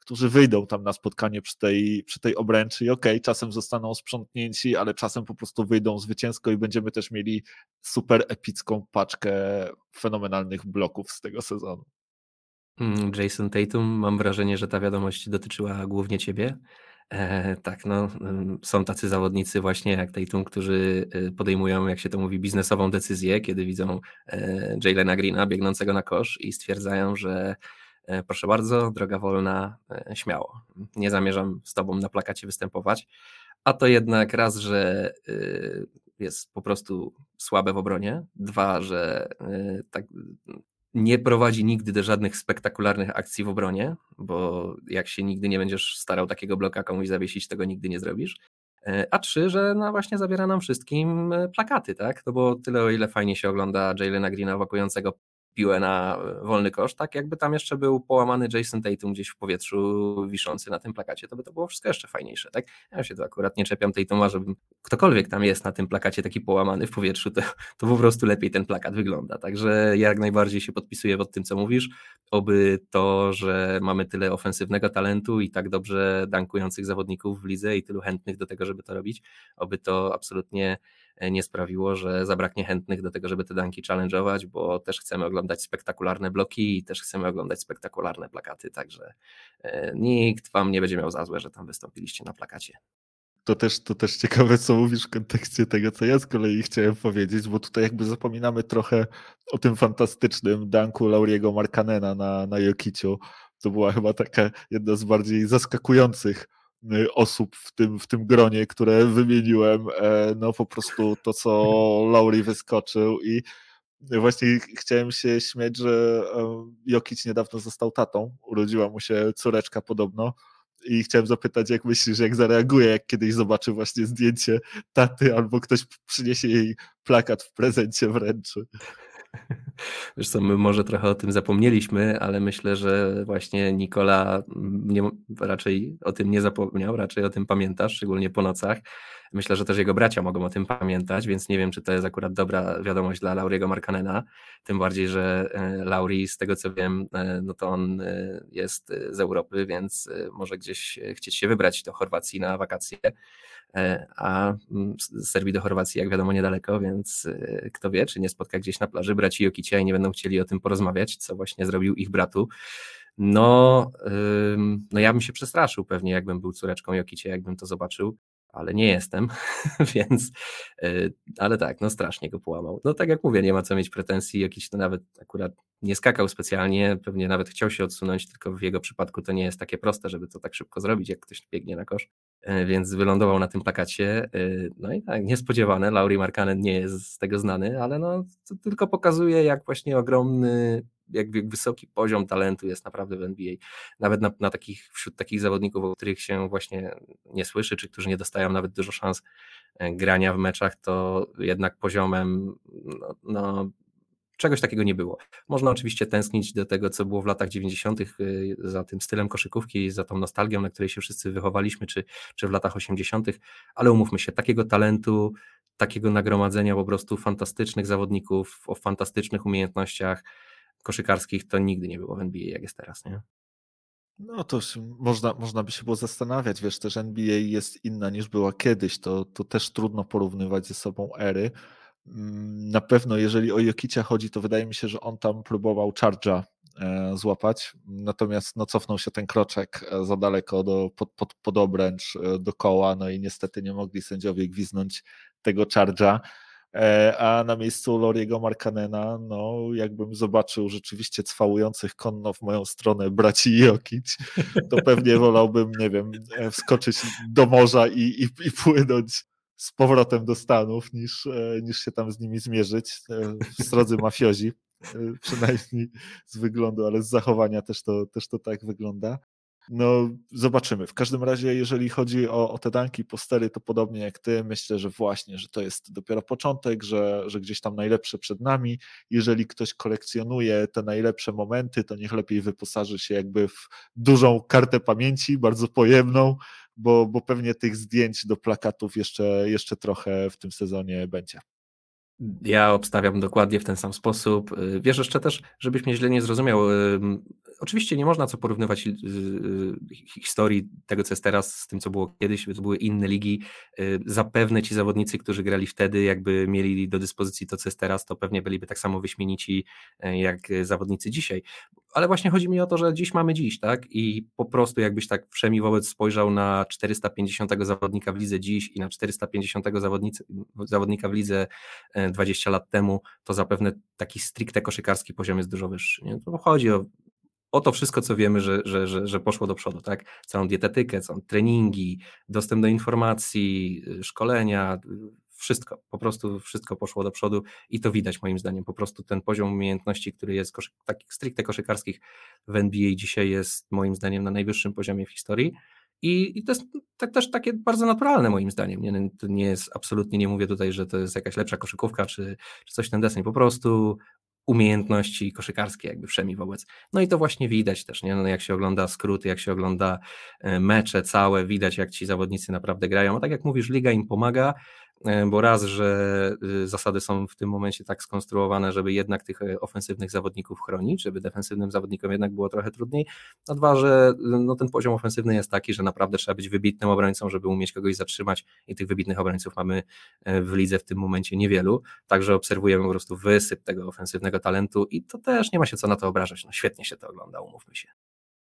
[SPEAKER 2] którzy wyjdą tam na spotkanie przy tej, przy tej obręczy i okej, okay, czasem zostaną sprzątnięci, ale czasem po prostu wyjdą zwycięsko i będziemy też mieli super epicką paczkę fenomenalnych bloków z tego sezonu.
[SPEAKER 3] Mm, Jason Tatum, mam wrażenie, że ta wiadomość dotyczyła głównie ciebie. E, tak, no, są tacy zawodnicy właśnie jak Tatum, którzy y, podejmują, jak się to mówi, biznesową decyzję, kiedy widzą e, Jalena Greena biegnącego na kosz i stwierdzają, że e, proszę bardzo, droga wolna, śmiało. Nie zamierzam z tobą na plakacie występować. A to jednak raz, że jest po prostu słabe w obronie, dwa, że tak nie prowadzi nigdy do żadnych spektakularnych akcji w obronie, bo jak się nigdy nie będziesz starał takiego bloka komuś zawiesić, tego nigdy nie zrobisz. E, a trzy, że no właśnie zabiera nam wszystkim e, plakaty, tak? No bo tyle o ile fajnie się ogląda Jalena Greena wakującego piłę na wolny kosz, tak jakby tam jeszcze był połamany Jason Tatum gdzieś w powietrzu wiszący na tym plakacie, to by to było wszystko jeszcze fajniejsze, tak? Ja się to akurat nie czepiam Tatuma, żeby ktokolwiek tam jest na tym plakacie taki połamany w powietrzu, to, to po prostu lepiej ten plakat wygląda, także jak najbardziej się podpisuję pod tym, co mówisz, oby to, że mamy tyle ofensywnego talentu i tak dobrze dankujących zawodników w lidze i tylu chętnych do tego, żeby to robić, oby to absolutnie nie sprawiło, że zabraknie chętnych do tego, żeby te danki challenge'ować, bo też chcemy oglądać spektakularne bloki i też chcemy oglądać spektakularne plakaty, także e, nikt wam nie będzie miał za złe, że tam wystąpiliście na plakacie.
[SPEAKER 2] To też, to też ciekawe, co mówisz w kontekście tego, co ja z kolei chciałem powiedzieć, bo tutaj jakby zapominamy trochę o tym fantastycznym danku Lauriego Markanena na, na Jokiciu. To była chyba taka jedna z bardziej zaskakujących osób w tym, w tym gronie, które wymieniłem, e, no po prostu to, co Lauri wyskoczył i właśnie chciałem się śmiać, że e, Jokic niedawno został tatą, urodziła mu się córeczka podobno i chciałem zapytać, jak myślisz, jak zareaguje, jak kiedyś zobaczy właśnie zdjęcie taty albo ktoś przyniesie jej plakat w prezencie wręczy.
[SPEAKER 3] Wiesz co, my może trochę o tym zapomnieliśmy, ale myślę, że właśnie Nikola nie, raczej o tym nie zapomniał, raczej o tym pamięta, szczególnie po nocach. Myślę, że też jego bracia mogą o tym pamiętać, więc nie wiem, czy to jest akurat dobra wiadomość dla Lauriego Markanena, tym bardziej, że e, Lauri, z tego co wiem, e, no to on e, jest z Europy, więc może gdzieś chcieć się wybrać do Chorwacji na wakacje, a mm, z Serbii do Chorwacji, jak wiadomo, niedaleko, więc kto wie, czy nie spotka gdzieś na plaży braci Jokicia i nie będą chcieli o tym porozmawiać, co właśnie zrobił ich bratu. No, no ja bym się przestraszył pewnie, jakbym był córeczką Jokicia, jakbym to zobaczył ale nie jestem, więc, e, ale tak, no strasznie go połamał. No tak jak mówię, nie ma co mieć pretensji, jakiś to nawet akurat nie skakał specjalnie, pewnie nawet chciał się odsunąć, tylko w jego przypadku to nie jest takie proste, żeby to tak szybko zrobić, jak ktoś biegnie na kosz, e, więc wylądował na tym plakacie, e, no i tak, niespodziewane, Lauri Markanen nie jest z tego znany, ale no to tylko pokazuje, jak właśnie ogromny jak wysoki poziom talentu jest naprawdę w NBA. Nawet na, na, takich, wśród takich zawodników, o których się właśnie nie słyszy, czy którzy nie dostają nawet dużo szans e, grania w meczach, to jednak poziomem no, no czegoś takiego nie było. Można oczywiście tęsknić do tego, co było w latach 90., e, za tym stylem koszykówki, za tą nostalgią, na której się wszyscy wychowaliśmy, czy, czy w latach 80., ale umówmy się, takiego talentu, takiego nagromadzenia po prostu fantastycznych zawodników o fantastycznych umiejętnościach, koszykarskich to nigdy nie było w NBA, jak jest teraz, nie?
[SPEAKER 2] No to można, można by się było zastanawiać, wiesz, też NBA jest inna niż była kiedyś, to, to też trudno porównywać ze sobą ery. Mm, na pewno jeżeli o Jokicia chodzi, to wydaje mi się, że on tam próbował charge'a e, złapać. Natomiast no, cofnął się ten kroczek e, za daleko do, pod, pod, pod obręcz, do koła, no i niestety nie mogli sędziowie gwiznąć tego charge'a. A na miejscu Loriego Markanena, no jakbym zobaczył rzeczywiście cwałujących konno w moją stronę braci Jokic, to pewnie wolałbym, nie wiem, wskoczyć do morza i, i, i płynąć z powrotem do Stanów, niż, e, niż się tam z nimi zmierzyć. E, w mafiozi, e, przynajmniej z wyglądu, ale z zachowania też to, też to tak wygląda. No, zobaczymy. W każdym razie, jeżeli chodzi o, o te danki, postery, to podobnie jak ty, myślę, że właśnie, że to jest dopiero początek, że, że gdzieś tam najlepsze przed nami. Jeżeli ktoś kolekcjonuje te najlepsze momenty, to niech lepiej wyposaży się jakby w dużą kartę pamięci, bardzo pojemną, bo, bo pewnie tych zdjęć do plakatów jeszcze, jeszcze trochę w tym sezonie będzie.
[SPEAKER 3] Ja obstawiam dokładnie w ten sam sposób. Y, wiesz jeszcze też, żebyś mnie źle nie zrozumiał. Oczywiście nie można co porównywać y, y, historii tego, co jest teraz, z tym, co było kiedyś. To były inne ligi. Zapewne ci zawodnicy, którzy grali wtedy, jakby mieli do dyspozycji to, co jest teraz, to pewnie byliby tak samo wyśmienici jak zawodnicy dzisiaj ale właśnie chodzi mi o to, że dziś mamy dziś, tak? I po prostu jakbyś tak wszemi wobec spojrzał na 450 zawodnika w lidze dziś i na 450 zawodnika w lidze 20 lat temu, to zapewne taki stricte koszykarski poziom jest dużo wyższy. Nie? To chodzi o, o to wszystko, co wiemy, że, że, że, że poszło do przodu, tak? Całą dietetykę, całą treningi, dostęp do informacji, szkolenia, wszystko, po prostu wszystko poszło do przodu i to widać moim zdaniem. Po prostu ten poziom umiejętności, który jest koszy, takich stricte koszykarskich w NBA dzisiaj jest moim zdaniem na najwyższym poziomie w historii. I, I, to jest tak, też takie bardzo naturalne moim zdaniem. Nie, to nie jest absolutnie, nie mówię tutaj, że to jest jakaś lepsza koszykówka czy, czy coś ten deseń. Po prostu umiejętności koszykarskie jakby wszemi wobec. No i to właśnie widać też, nie? No jak się ogląda skróty, jak się ogląda e, mecze całe, widać jak ci zawodnicy naprawdę grają. A tak jak mówisz, liga im pomaga, bo raz, że y, zasady są w tym momencie tak skonstruowane, żeby jednak tych e, ofensywnych zawodników chronić, żeby defensywnym zawodnikom jednak było trochę trudniej, a dwa, że y, no, ten poziom ofensywny jest taki, że naprawdę trzeba być wybitnym obrońcą, żeby umieć kogoś zatrzymać i tych wybitnych obrońców mamy e, w lidze w tym momencie niewielu, także obserwujemy po prostu wysyp tego ofensywnego talentu i to też nie ma się co na to obrażać, no świetnie się to ogląda, umówmy się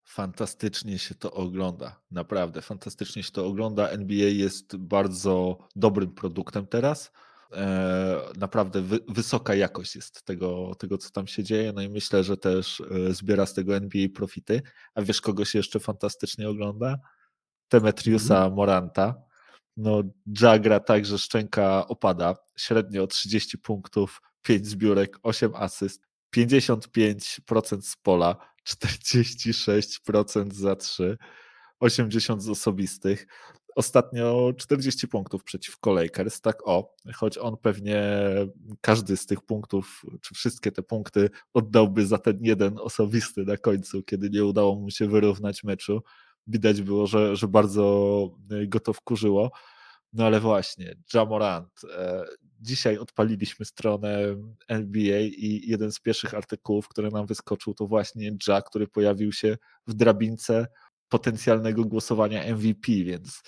[SPEAKER 2] fantastycznie się to ogląda. Naprawdę, fantastycznie się to ogląda. NBA jest bardzo dobrym produktem teraz. E, naprawdę wy, wysoka jakość jest tego, tego, co tam się dzieje. No i myślę, że też e, zbiera z tego NBA profity. A wiesz, kogo się jeszcze fantastycznie ogląda? Demetriusa mm. Moranta. No, Jagra tak, że szczęka opada. Średnio 30 punktów, 5 zbiórek, 8 asyst, 55% z pola, 46% za 3, 80 z osobistych. Ostatnio 40 punktów przeciwko Lakers, tak o, choć on pewnie każdy z tych punktów, czy wszystkie te punkty oddałby za ten jeden osobisty na końcu, kiedy nie udało mu się wyrównać meczu. Widać było, że, że bardzo go to wkurzyło. No ale właśnie, Jamorant. E, dzisiaj odpaliliśmy stronę NBA i jeden z pierwszych artykułów, który nam wyskoczył, to właśnie Ja, który pojawił się w drabince potencjalnego głosowania MVP, więc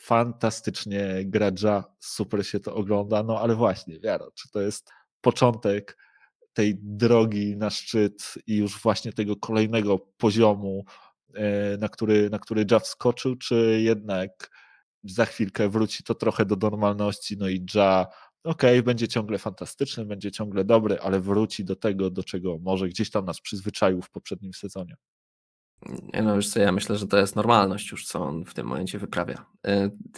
[SPEAKER 2] fantastycznie gra Ja, super się to ogląda, no ale właśnie, Wiaro, czy to jest początek tej drogi na szczyt i już właśnie tego kolejnego poziomu, e, na który, na który Ja wskoczył, czy jednak za chwilkę wróci to trochę do normalności, no i Ja, okej, okay, będzie ciągle fantastyczny, będzie ciągle dobry, ale wróci do tego, do czego może gdzieś tam nas przyzwyczaił w poprzednim sezonie.
[SPEAKER 3] Nie no, już co, ja myślę, że to jest normalność już, co on w tym momencie wyprawia.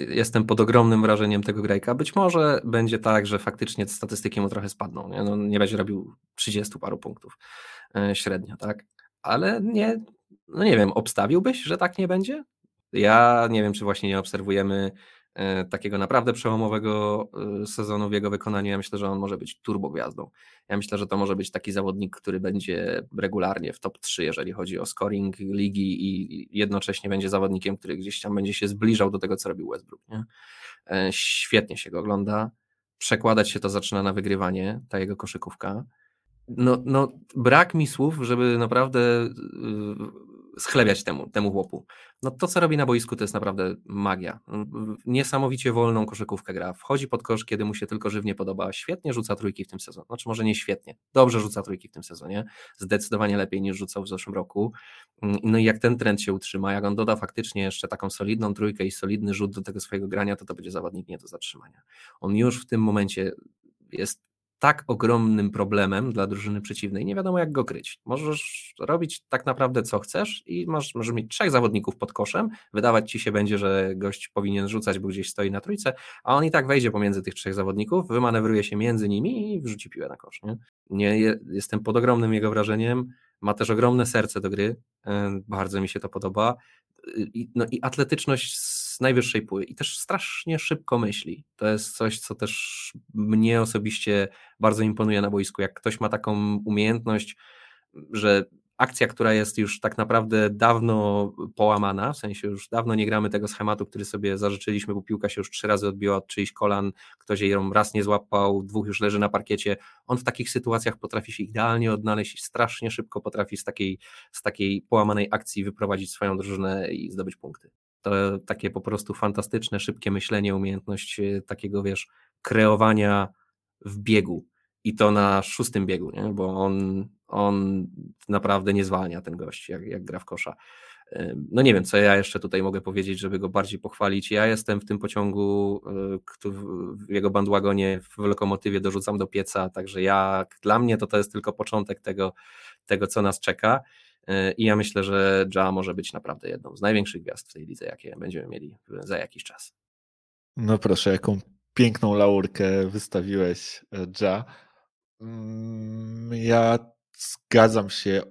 [SPEAKER 3] Y, jestem pod ogromnym wrażeniem tego grajka. Być może będzie tak, że faktycznie statystyki mu trochę spadną. Nie, no, nie będzie robił 30 paru punktów y, średnio, tak? Ale nie, no nie wiem, obstawiłbyś, że tak nie będzie? Ja nie wiem, czy właśnie nie obserwujemy e, takiego naprawdę przełomowego e, sezonu w jego wykonaniu. Ja myślę, że on może być turbogwiazdą. Ja myślę, że to może być taki zawodnik, który będzie regularnie w top 3, jeżeli chodzi o scoring ligi i jednocześnie będzie zawodnikiem, który gdzieś tam będzie się zbliżał do tego, co robił Westbrook. Nie? E, świetnie się go ogląda. Przekładać się to zaczyna na wygrywanie, ta jego koszykówka. No, no, brak mi słów, żeby naprawdę schlebiać temu, temu chłopu. No to, co robi na boisku, to jest naprawdę magia. Niesamowicie wolną koszykówkę gra. Wchodzi pod kosz, kiedy mu się tylko żywnie podoba. Świetnie rzuca trójki w tym sezonie. Znaczy może nie świetnie. Dobrze rzuca trójki w tym sezonie. Zdecydowanie lepiej niż rzucał w zeszłym roku. No i jak ten trend się utrzyma, jak on doda faktycznie jeszcze taką solidną trójkę i solidny rzut do tego swojego grania, to to będzie zawodnik nie do zatrzymania. On już w tym momencie jest tak ogromnym problemem dla drużyny przeciwnej, nie wiadomo jak go kryć. Możesz robić tak naprawdę co chcesz i masz, możesz mieć trzech zawodników pod koszem, wydawać ci się będzie, że gość powinien rzucać, bo gdzieś stoi na trójce, a on i tak wejdzie pomiędzy tych trzech zawodników, wymanewruje się między nimi i wrzuci piłę na kosz. Nie? nie jestem pod ogromnym jego wrażeniem, ma też ogromne serce do gry, e, bardzo mi się to podoba. No i atletyczność najwyższej póły i też strasznie szybko myśli. To jest coś, co też mnie osobiście bardzo imponuje na boisku. Jak ktoś ma taką umiejętność, że akcja, która jest już tak naprawdę dawno połamana, w sensie już dawno nie gramy tego schematu, który sobie zażyczyliśmy, bo piłka się już trzy razy odbiła od czyichś kolan, ktoś jej raz nie złapał, dwóch już leży na parkiecie. On w takich sytuacjach potrafi się idealnie odnaleźć i strasznie szybko potrafi z takiej, z takiej połamanej akcji wyprowadzić swoją drużynę i zdobyć punkty. To takie po prostu fantastyczne, szybkie myślenie, umiejętność e, takiego, wiesz, kreowania w biegu i to na szóstym biegu, nie? bo on, on naprawdę nie zwalnia ten gość, jak, jak gra w kosza. No nie wiem, co ja jeszcze tutaj mogę powiedzieć, żeby go bardziej pochwalić. Ja jestem w tym pociągu, y, w jego bandwagonie, w lokomotywie dorzucam do pieca, także ja, dla mnie to to jest tylko początek tego, tego co nas czeka. Y, I ja myślę, że Ja może być naprawdę jedną z największych gwiazd w tej lidze, jakie będziemy mieli za jakiś czas.
[SPEAKER 2] No proszę, jaką piękną laurkę wystawiłeś, e, Ja. Mm, ja zgadzam się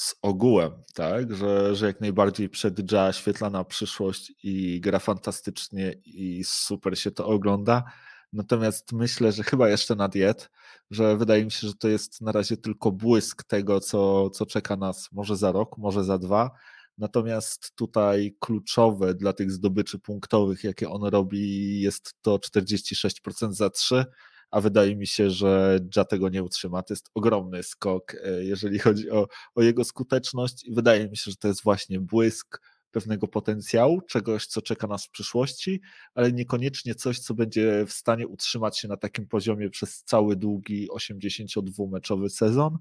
[SPEAKER 2] z ogółem, tak, że, że jak najbardziej przed Ja świetlana przyszłość i gra fantastycznie i super się to ogląda. Natomiast myślę, że chyba jeszcze na diet, że wydaje mi się, że to jest na razie tylko błysk tego, co, co czeka nas może za rok, może za dwa. Natomiast tutaj kluczowe dla tych zdobyczy punktowych, jakie on robi, jest to 46% za 3 a wydaje mi się, że Ja tego nie utrzyma. To jest ogromny skok, e, jeżeli chodzi o, o jego skuteczność i wydaje mi się, że to jest właśnie błysk pewnego potencjału, czegoś, co czeka nas w przyszłości, ale niekoniecznie coś, co będzie w stanie utrzymać się na takim poziomie przez cały długi 82-meczowy sezon.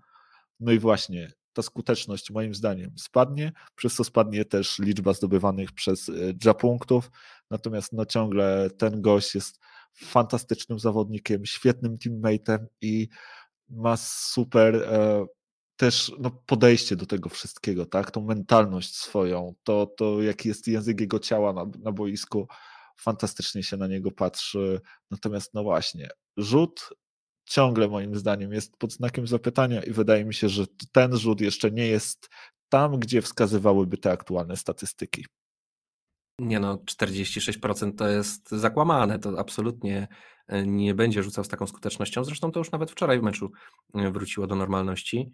[SPEAKER 2] No i właśnie ta skuteczność moim zdaniem spadnie, przez co spadnie też liczba zdobywanych przez e, punktów, natomiast no ciągle ten gość jest fantastycznym zawodnikiem, świetnym teammateem i ma super e, też no, podejście do tego wszystkiego, tak? Tą mentalność swoją, to, to jaki jest język jego ciała na, na boisku, fantastycznie się na niego patrzy. Natomiast no właśnie, rzut ciągle moim zdaniem jest pod znakiem zapytania i wydaje mi się, że ten rzut jeszcze nie jest tam, gdzie wskazywałyby te aktualne statystyki.
[SPEAKER 3] Nie no, 46% to jest zakłamane, to absolutnie e, nie będzie rzucał z taką skutecznością. Zresztą to już nawet wczoraj w meczu e, wróciło do normalności.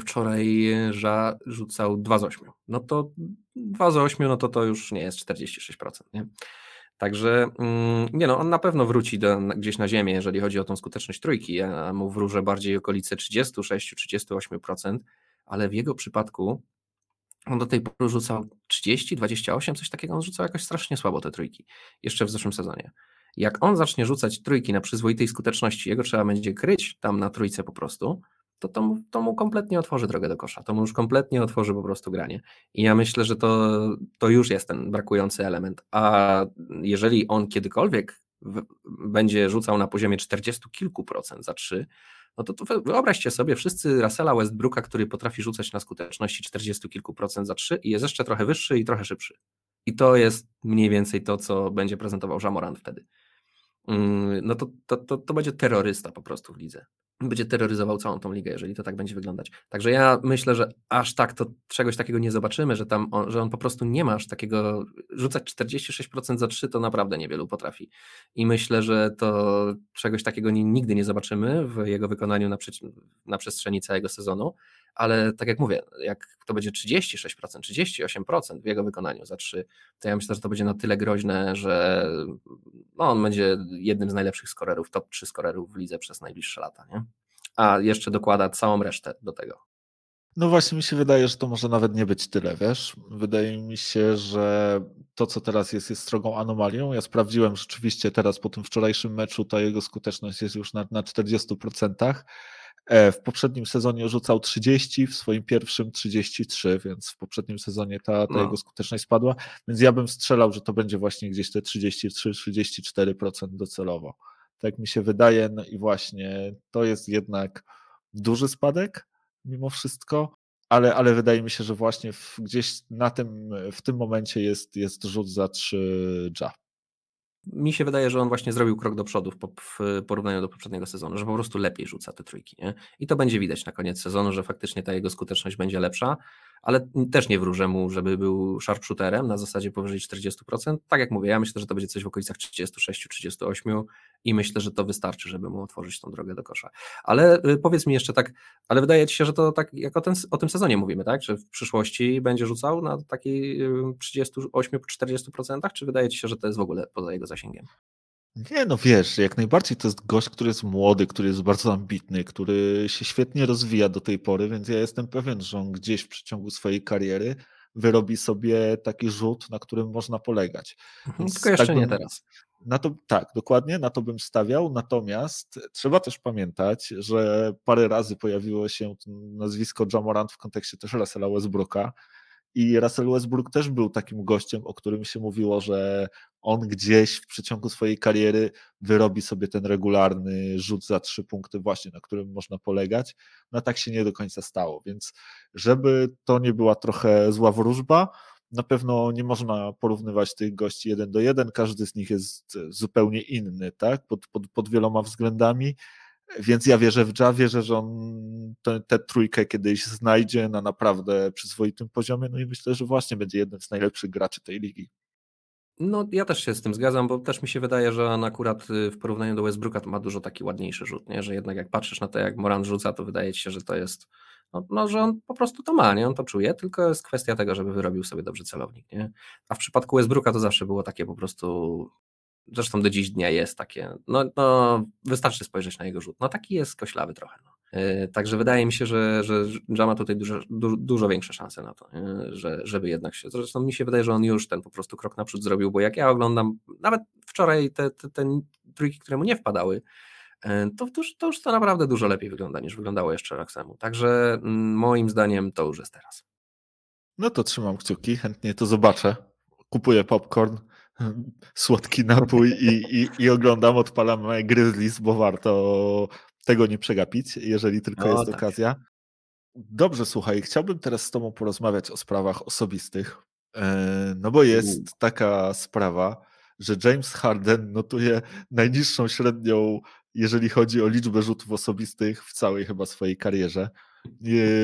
[SPEAKER 3] Wczoraj Ża rzucał 2 z 8. No to 2 z 8, no to to już nie jest 46%. Nie? Także mm, nie no, on na pewno wróci do, gdzieś na ziemię, jeżeli chodzi o tą skuteczność trójki. Ja mu wróżę bardziej okolice 36-38%, ale w jego przypadku on do tej pory rzucał 30, 28, coś takiego, on rzucał jakoś strasznie słabo te trójki, jeszcze w zeszłym sezonie. Jak on zacznie rzucać trójki na przyzwoitej skuteczności, jego trzeba będzie kryć tam na trójce po prostu, to, to, to mu kompletnie otworzy drogę do kosza, to mu już kompletnie otworzy po prostu granie. I ja myślę, że to, to już jest ten brakujący element. A jeżeli on kiedykolwiek w, będzie rzucał na poziomie 40 kilku procent za 3, no to, to wyobraźcie sobie wszyscy Russella Westbrooka, który potrafi rzucać na skuteczności 40 kilku procent za 3 i jest jeszcze trochę wyższy i trochę szybszy. I to jest mniej więcej to, co będzie prezentował Jamorant wtedy. Mm, no to, to, to, to będzie terrorysta po prostu w lidze będzie terroryzował całą tą ligę, jeżeli to tak będzie wyglądać. Także ja myślę, że aż tak to czegoś takiego nie zobaczymy, że tam on, że on po prostu nie ma aż takiego rzucać 46% za 3 to naprawdę niewielu potrafi. I myślę, że to czegoś takiego nigdy nie zobaczymy w jego wykonaniu na, na przestrzeni całego sezonu, ale tak jak mówię, jak to będzie 36%, 38% w jego wykonaniu za 3, to ja myślę, że to będzie na tyle groźne, że no, on będzie jednym z najlepszych skorerów, top 3 skorerów w lidze przez najbliższe lata. Nie? A jeszcze dokłada całą resztę do tego.
[SPEAKER 2] No właśnie mi się wydaje, że to może nawet nie być tyle, wiesz? Wydaje mi się, że to, co teraz jest, jest strogą anomalią. Ja sprawdziłem rzeczywiście teraz po tym wczorajszym meczu, ta jego skuteczność jest już na, na 40%. E, w poprzednim sezonie rzucał 30, w swoim pierwszym 33, więc w poprzednim sezonie ta, ta no. jego skuteczność spadła. Więc ja bym strzelał, że to będzie właśnie gdzieś te 33-34% docelowo. Tak mi się wydaje. No i właśnie to jest jednak duży spadek mimo wszystko, ale, ale wydaje mi się, że właśnie w, gdzieś na tym, w tym momencie jest, jest rzut za 3 ja
[SPEAKER 3] mi się wydaje, że on właśnie zrobił krok do przodu w porównaniu do poprzedniego sezonu, że po prostu lepiej rzuca te trójki. Nie? I to będzie widać na koniec sezonu, że faktycznie ta jego skuteczność będzie lepsza, ale też nie wróżę mu, żeby był sharpshooterem na zasadzie powyżej 40%. Tak jak mówię, ja myślę, że to będzie coś w okolicach 36-38 i myślę, że to wystarczy, żeby mu otworzyć tą drogę do kosza. Ale y, powiedz mi jeszcze tak, ale wydaje Ci się, że to tak jak o, ten, o tym sezonie mówimy, tak? Że w przyszłości będzie rzucał na takiej 38-40%, czy wydaje Ci się, że to jest w ogóle poza jego zasięgiem?
[SPEAKER 2] Nie, no wiesz, jak najbardziej to jest gość, który jest młody, który jest bardzo ambitny, który się świetnie rozwija do tej pory, więc ja jestem pewien, że on gdzieś w przeciągu swojej kariery wyrobi sobie taki rzut, na którym można polegać.
[SPEAKER 3] Mhm, więc Tylko jeszcze tak bym, nie teraz.
[SPEAKER 2] Na to, tak, dokładnie, na to bym stawiał. Natomiast trzeba też pamiętać, że parę razy pojawiło się nazwisko Jamorant w kontekście też Russella Westbrooka i Russell Westbrook też był takim gościem, o którym się mówiło, że on gdzieś w przeciągu swojej kariery wyrobi sobie ten regularny rzut za trzy punkty, właśnie na którym można polegać. No tak się nie do końca stało, więc żeby to nie była trochę zła wróżba, na pewno nie można porównywać tych gości jeden do jeden, każdy z nich jest zupełnie inny, tak, pod, pod, pod wieloma względami. Więc ja wierzę w Ja, wierzę, że on tę trójkę kiedyś znajdzie na naprawdę przyzwoitym poziomie, no i myślę, że właśnie będzie jednym z najlepszych graczy tej ligi.
[SPEAKER 3] No, ja też się z tym zgadzam, bo też mi się wydaje, że on akurat y, w porównaniu do Westbrooka ma dużo taki ładniejszy rzut, nie? że jednak jak patrzysz na to, jak Moran rzuca, to wydaje ci się, że to jest, no, no, że on po prostu to ma, nie? on to czuje, tylko jest kwestia tego, żeby wyrobił sobie dobrze celownik. Nie? A w przypadku Westbrooka to zawsze było takie po prostu zresztą do dziś dnia jest takie, no, no wystarczy spojrzeć na jego rzut, no taki jest koślawy trochę. No. Yy, także wydaje mi się, że, że Jama ma tutaj dużo, du, dużo większe szanse na to, że, żeby jednak się, zresztą mi się wydaje, że on już ten po prostu krok naprzód zrobił, bo jak ja oglądam, nawet wczoraj te, te, te trójki, które mu nie wpadały, yy, to, to, już, to już to naprawdę dużo lepiej wygląda niż wyglądało jeszcze rok temu. Także mm, moim zdaniem to już jest teraz.
[SPEAKER 2] No to trzymam kciuki, chętnie to zobaczę. Kupuję popcorn, słodki napój i, i, i oglądam, odpalam Grizzlies, bo warto tego nie przegapić, jeżeli tylko jest tak. okazja. Dobrze, słuchaj, chciałbym teraz z Tobą porozmawiać o sprawach osobistych. E, no bo jest taka sprawa, że James Harden notuje najniższą średnią, jeżeli chodzi o liczbę rzutów osobistych w całej chyba swojej karierze.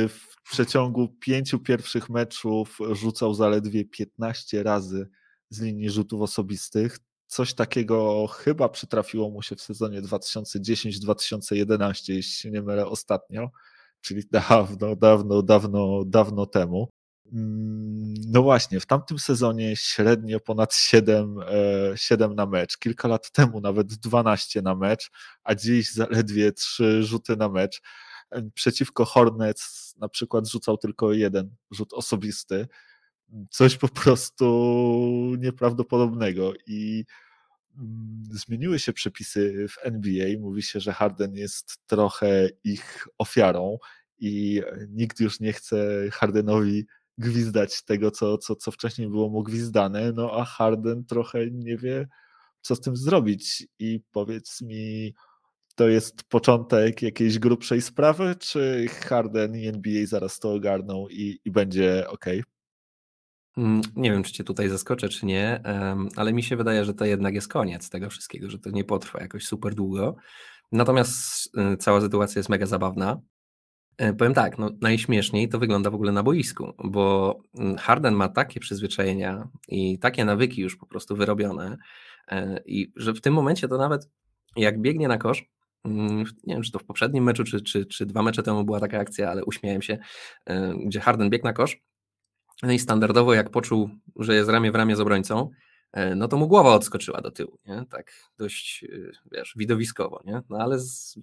[SPEAKER 2] W przeciągu pięciu pierwszych meczów rzucał zaledwie 15 razy z linii rzutów osobistych. Coś takiego chyba przytrafiło mu się w sezonie 2010-2011, jeśli się nie mylę, ostatnio, czyli dawno, dawno, dawno, dawno temu. Mm, no właśnie, w tamtym sezonie średnio ponad 7, 7 e, na mecz. Kilka lat temu nawet 12 na mecz, a dziś zaledwie 3 rzuty na mecz. Przeciwko Hornets na przykład rzucał tylko jeden rzut osobisty coś po prostu nieprawdopodobnego i mm, zmieniły się przepisy w NBA. Mówi się, że Harden jest trochę ich ofiarą i nikt już nie chce Hardenowi gwizdać tego, co, co, co wcześniej było mu gwizdane, no a Harden trochę nie wie, co z tym zrobić. I powiedz mi, to jest początek jakiejś grubszej sprawy, czy Harden i NBA zaraz to ogarną i, i będzie ok?
[SPEAKER 3] Mm, nie wiem, czy cię tutaj zaskoczę, czy nie, ale mi się wydaje, że to jednak jest koniec tego wszystkiego, że to nie potrwa jakoś super długo. Natomiast y, cała sytuacja jest mega zabawna. E, powiem tak, no, najśmieszniej to wygląda w ogóle na boisku, bo mm, Harden ma takie przyzwyczajenia i takie nawyki już po prostu wyrobione, e, i że w tym momencie to nawet jak biegnie na kosz, mm, nie wiem, czy to w poprzednim meczu, czy, czy, czy dwa mecze temu była taka akcja, ale uśmiałem się, e, gdzie Harden biegł na kosz no i standardowo, jak poczuł, że jest ramię w ramię z obrońcą, e, no to mu głowa odskoczyła do tyłu, nie? tak dość, e, wiesz, widowiskowo, nie? no ale z,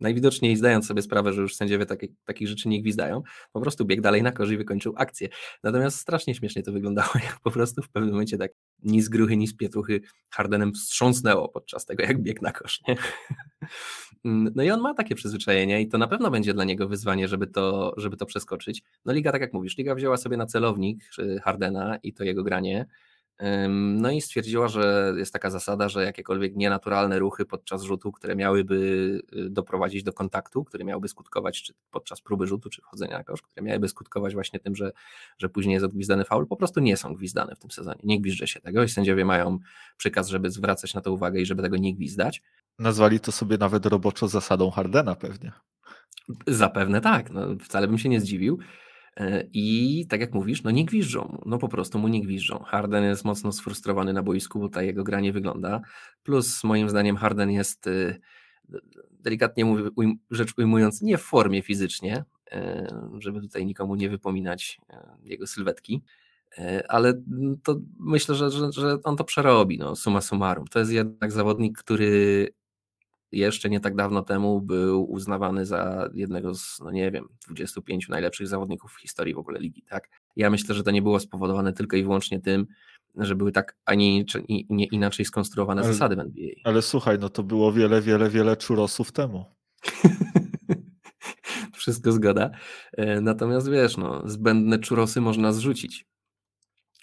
[SPEAKER 3] najwidoczniej zdając sobie sprawę, że już sędziowie takie, takich rzeczy nie gwizdają, po prostu biegł dalej na kosz i wykończył akcję. Natomiast strasznie śmiesznie to wyglądało, jak po prostu w pewnym momencie tak ni z gruchy, ni z pietruchy Hardenem wstrząsnęło podczas tego, jak biegł na kosz. Nie? No i on ma takie przyzwyczajenie i to na pewno będzie dla niego wyzwanie, żeby to, żeby to przeskoczyć. No liga, tak jak mówisz, liga wzięła sobie na celownik Hardena i to jego granie, no i stwierdziła, że jest taka zasada, że jakiekolwiek nienaturalne ruchy podczas rzutu, które miałyby y, doprowadzić do kontaktu, które miałyby skutkować czy podczas próby rzutu, czy wchodzenia na kosz, które miałyby skutkować właśnie tym, że, że później jest odgwizdany faul, po prostu nie są gwizdane w tym sezonie. Nie gwizdże się tego i sędziowie mają przykaz, żeby zwracać na to uwagę i żeby tego nie gwizdać.
[SPEAKER 2] Nazwali to sobie nawet roboczo zasadą Hardena pewnie.
[SPEAKER 3] Zapewne tak, no, wcale bym się nie zdziwił. E, I tak jak mówisz, no nie gwiżdżą, no po prostu mu nie gwiżdżą. Harden jest mocno sfrustrowany na boisku, bo ta jego gra nie wygląda. Plus moim zdaniem Harden jest y, delikatnie rzecz ujmując nie w formie fizycznie, e, żeby tutaj nikomu nie wypominać e, jego sylwetki, ale to myślę, że, że, że on to przerobi, no summa summarum. To jest jednak zawodnik, który jeszcze nie tak dawno temu był uznawany za jednego z, no nie wiem, 25 najlepszych zawodników w historii w ogóle ligi, tak? Ja myślę, że to nie było spowodowane tylko i wyłącznie tym, że były tak, ani nie inaczej skonstruowane ale, zasady w NBA.
[SPEAKER 2] Ale słuchaj, no to było wiele, wiele, wiele czurosów temu.
[SPEAKER 3] Wszystko zgoda. E, natomiast wiesz, no, zbędne czurosy można zrzucić.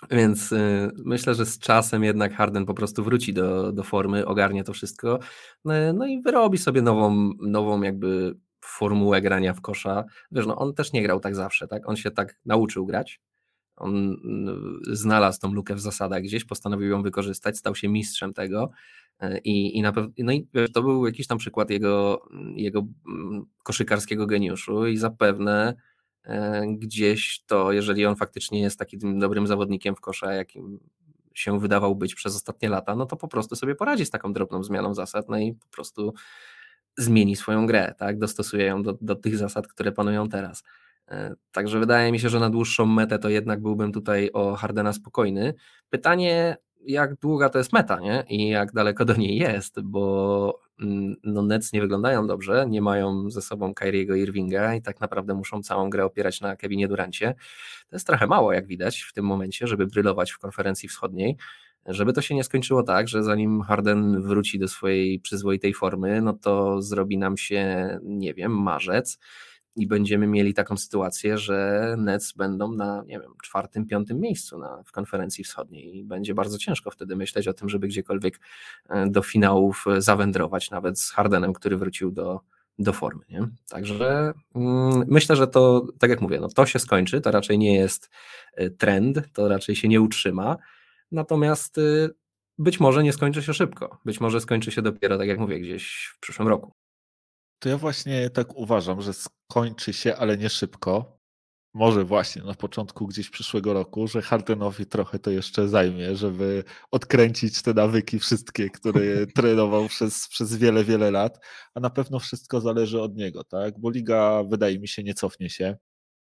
[SPEAKER 3] Więc y, myślę, że z czasem jednak Harden po prostu wróci do, do formy, ogarnie to wszystko, no, no i wyrobi sobie nową, nową jakby formułę grania w kosza. Wiesz, no on też nie grał tak zawsze, tak? On się tak nauczył grać. On y, znalazł tą lukę w zasadach gdzieś, postanowił ją wykorzystać, stał się mistrzem tego. Y, I, i na pewno, no i to był jakiś tam przykład jego, jego mm, koszykarskiego geniuszu i zapewne gdzieś to, jeżeli on faktycznie jest takim dobrym zawodnikiem w kosza, jakim się wydawał być przez ostatnie lata, no to po prostu sobie poradzi z taką drobną zmianą zasad, no i po prostu zmieni swoją grę, tak? Dostosuje ją do, do tych zasad, które panują teraz. E, także wydaje mi się, że na dłuższą metę to jednak byłbym tutaj o Hardena spokojny. Pytanie, jak długa to jest meta, nie? I jak daleko do niej jest, bo no Nets nie wyglądają dobrze, nie mają ze sobą Kyriego Irvinga i tak naprawdę muszą całą grę opierać na Kevinie Durancie. To jest trochę mało, jak widać w tym momencie, żeby brylować w konferencji wschodniej. Żeby to się nie skończyło tak, że zanim Harden wróci do swojej przyzwoitej formy, no to zrobi nam się, nie wiem, marzec i będziemy mieli taką sytuację, że Nets będą na, nie wiem, czwartym, piątym miejscu na, w konferencji wschodniej i będzie bardzo ciężko wtedy myśleć o tym, żeby gdziekolwiek e, do finałów e, zawędrować, nawet z Hardenem, który wrócił do, do formy. Nie? Także mm, myślę, że to, tak jak mówię, no to się skończy, to raczej nie jest e, trend, to raczej się nie utrzyma, natomiast być może nie skończy się szybko, być może skończy się dopiero, tak jak mówię, gdzieś w przyszłym roku.
[SPEAKER 2] To ja właśnie tak uważam, że skończy się, ale nie szybko. Może właśnie na początku gdzieś przyszłego roku, że Hardenowi trochę to jeszcze zajmie, żeby odkręcić te nawyki wszystkie, które trenował przez, przez wiele, wiele lat, a na pewno wszystko zależy od niego, tak? Bo liga wydaje mi się nie cofnie się.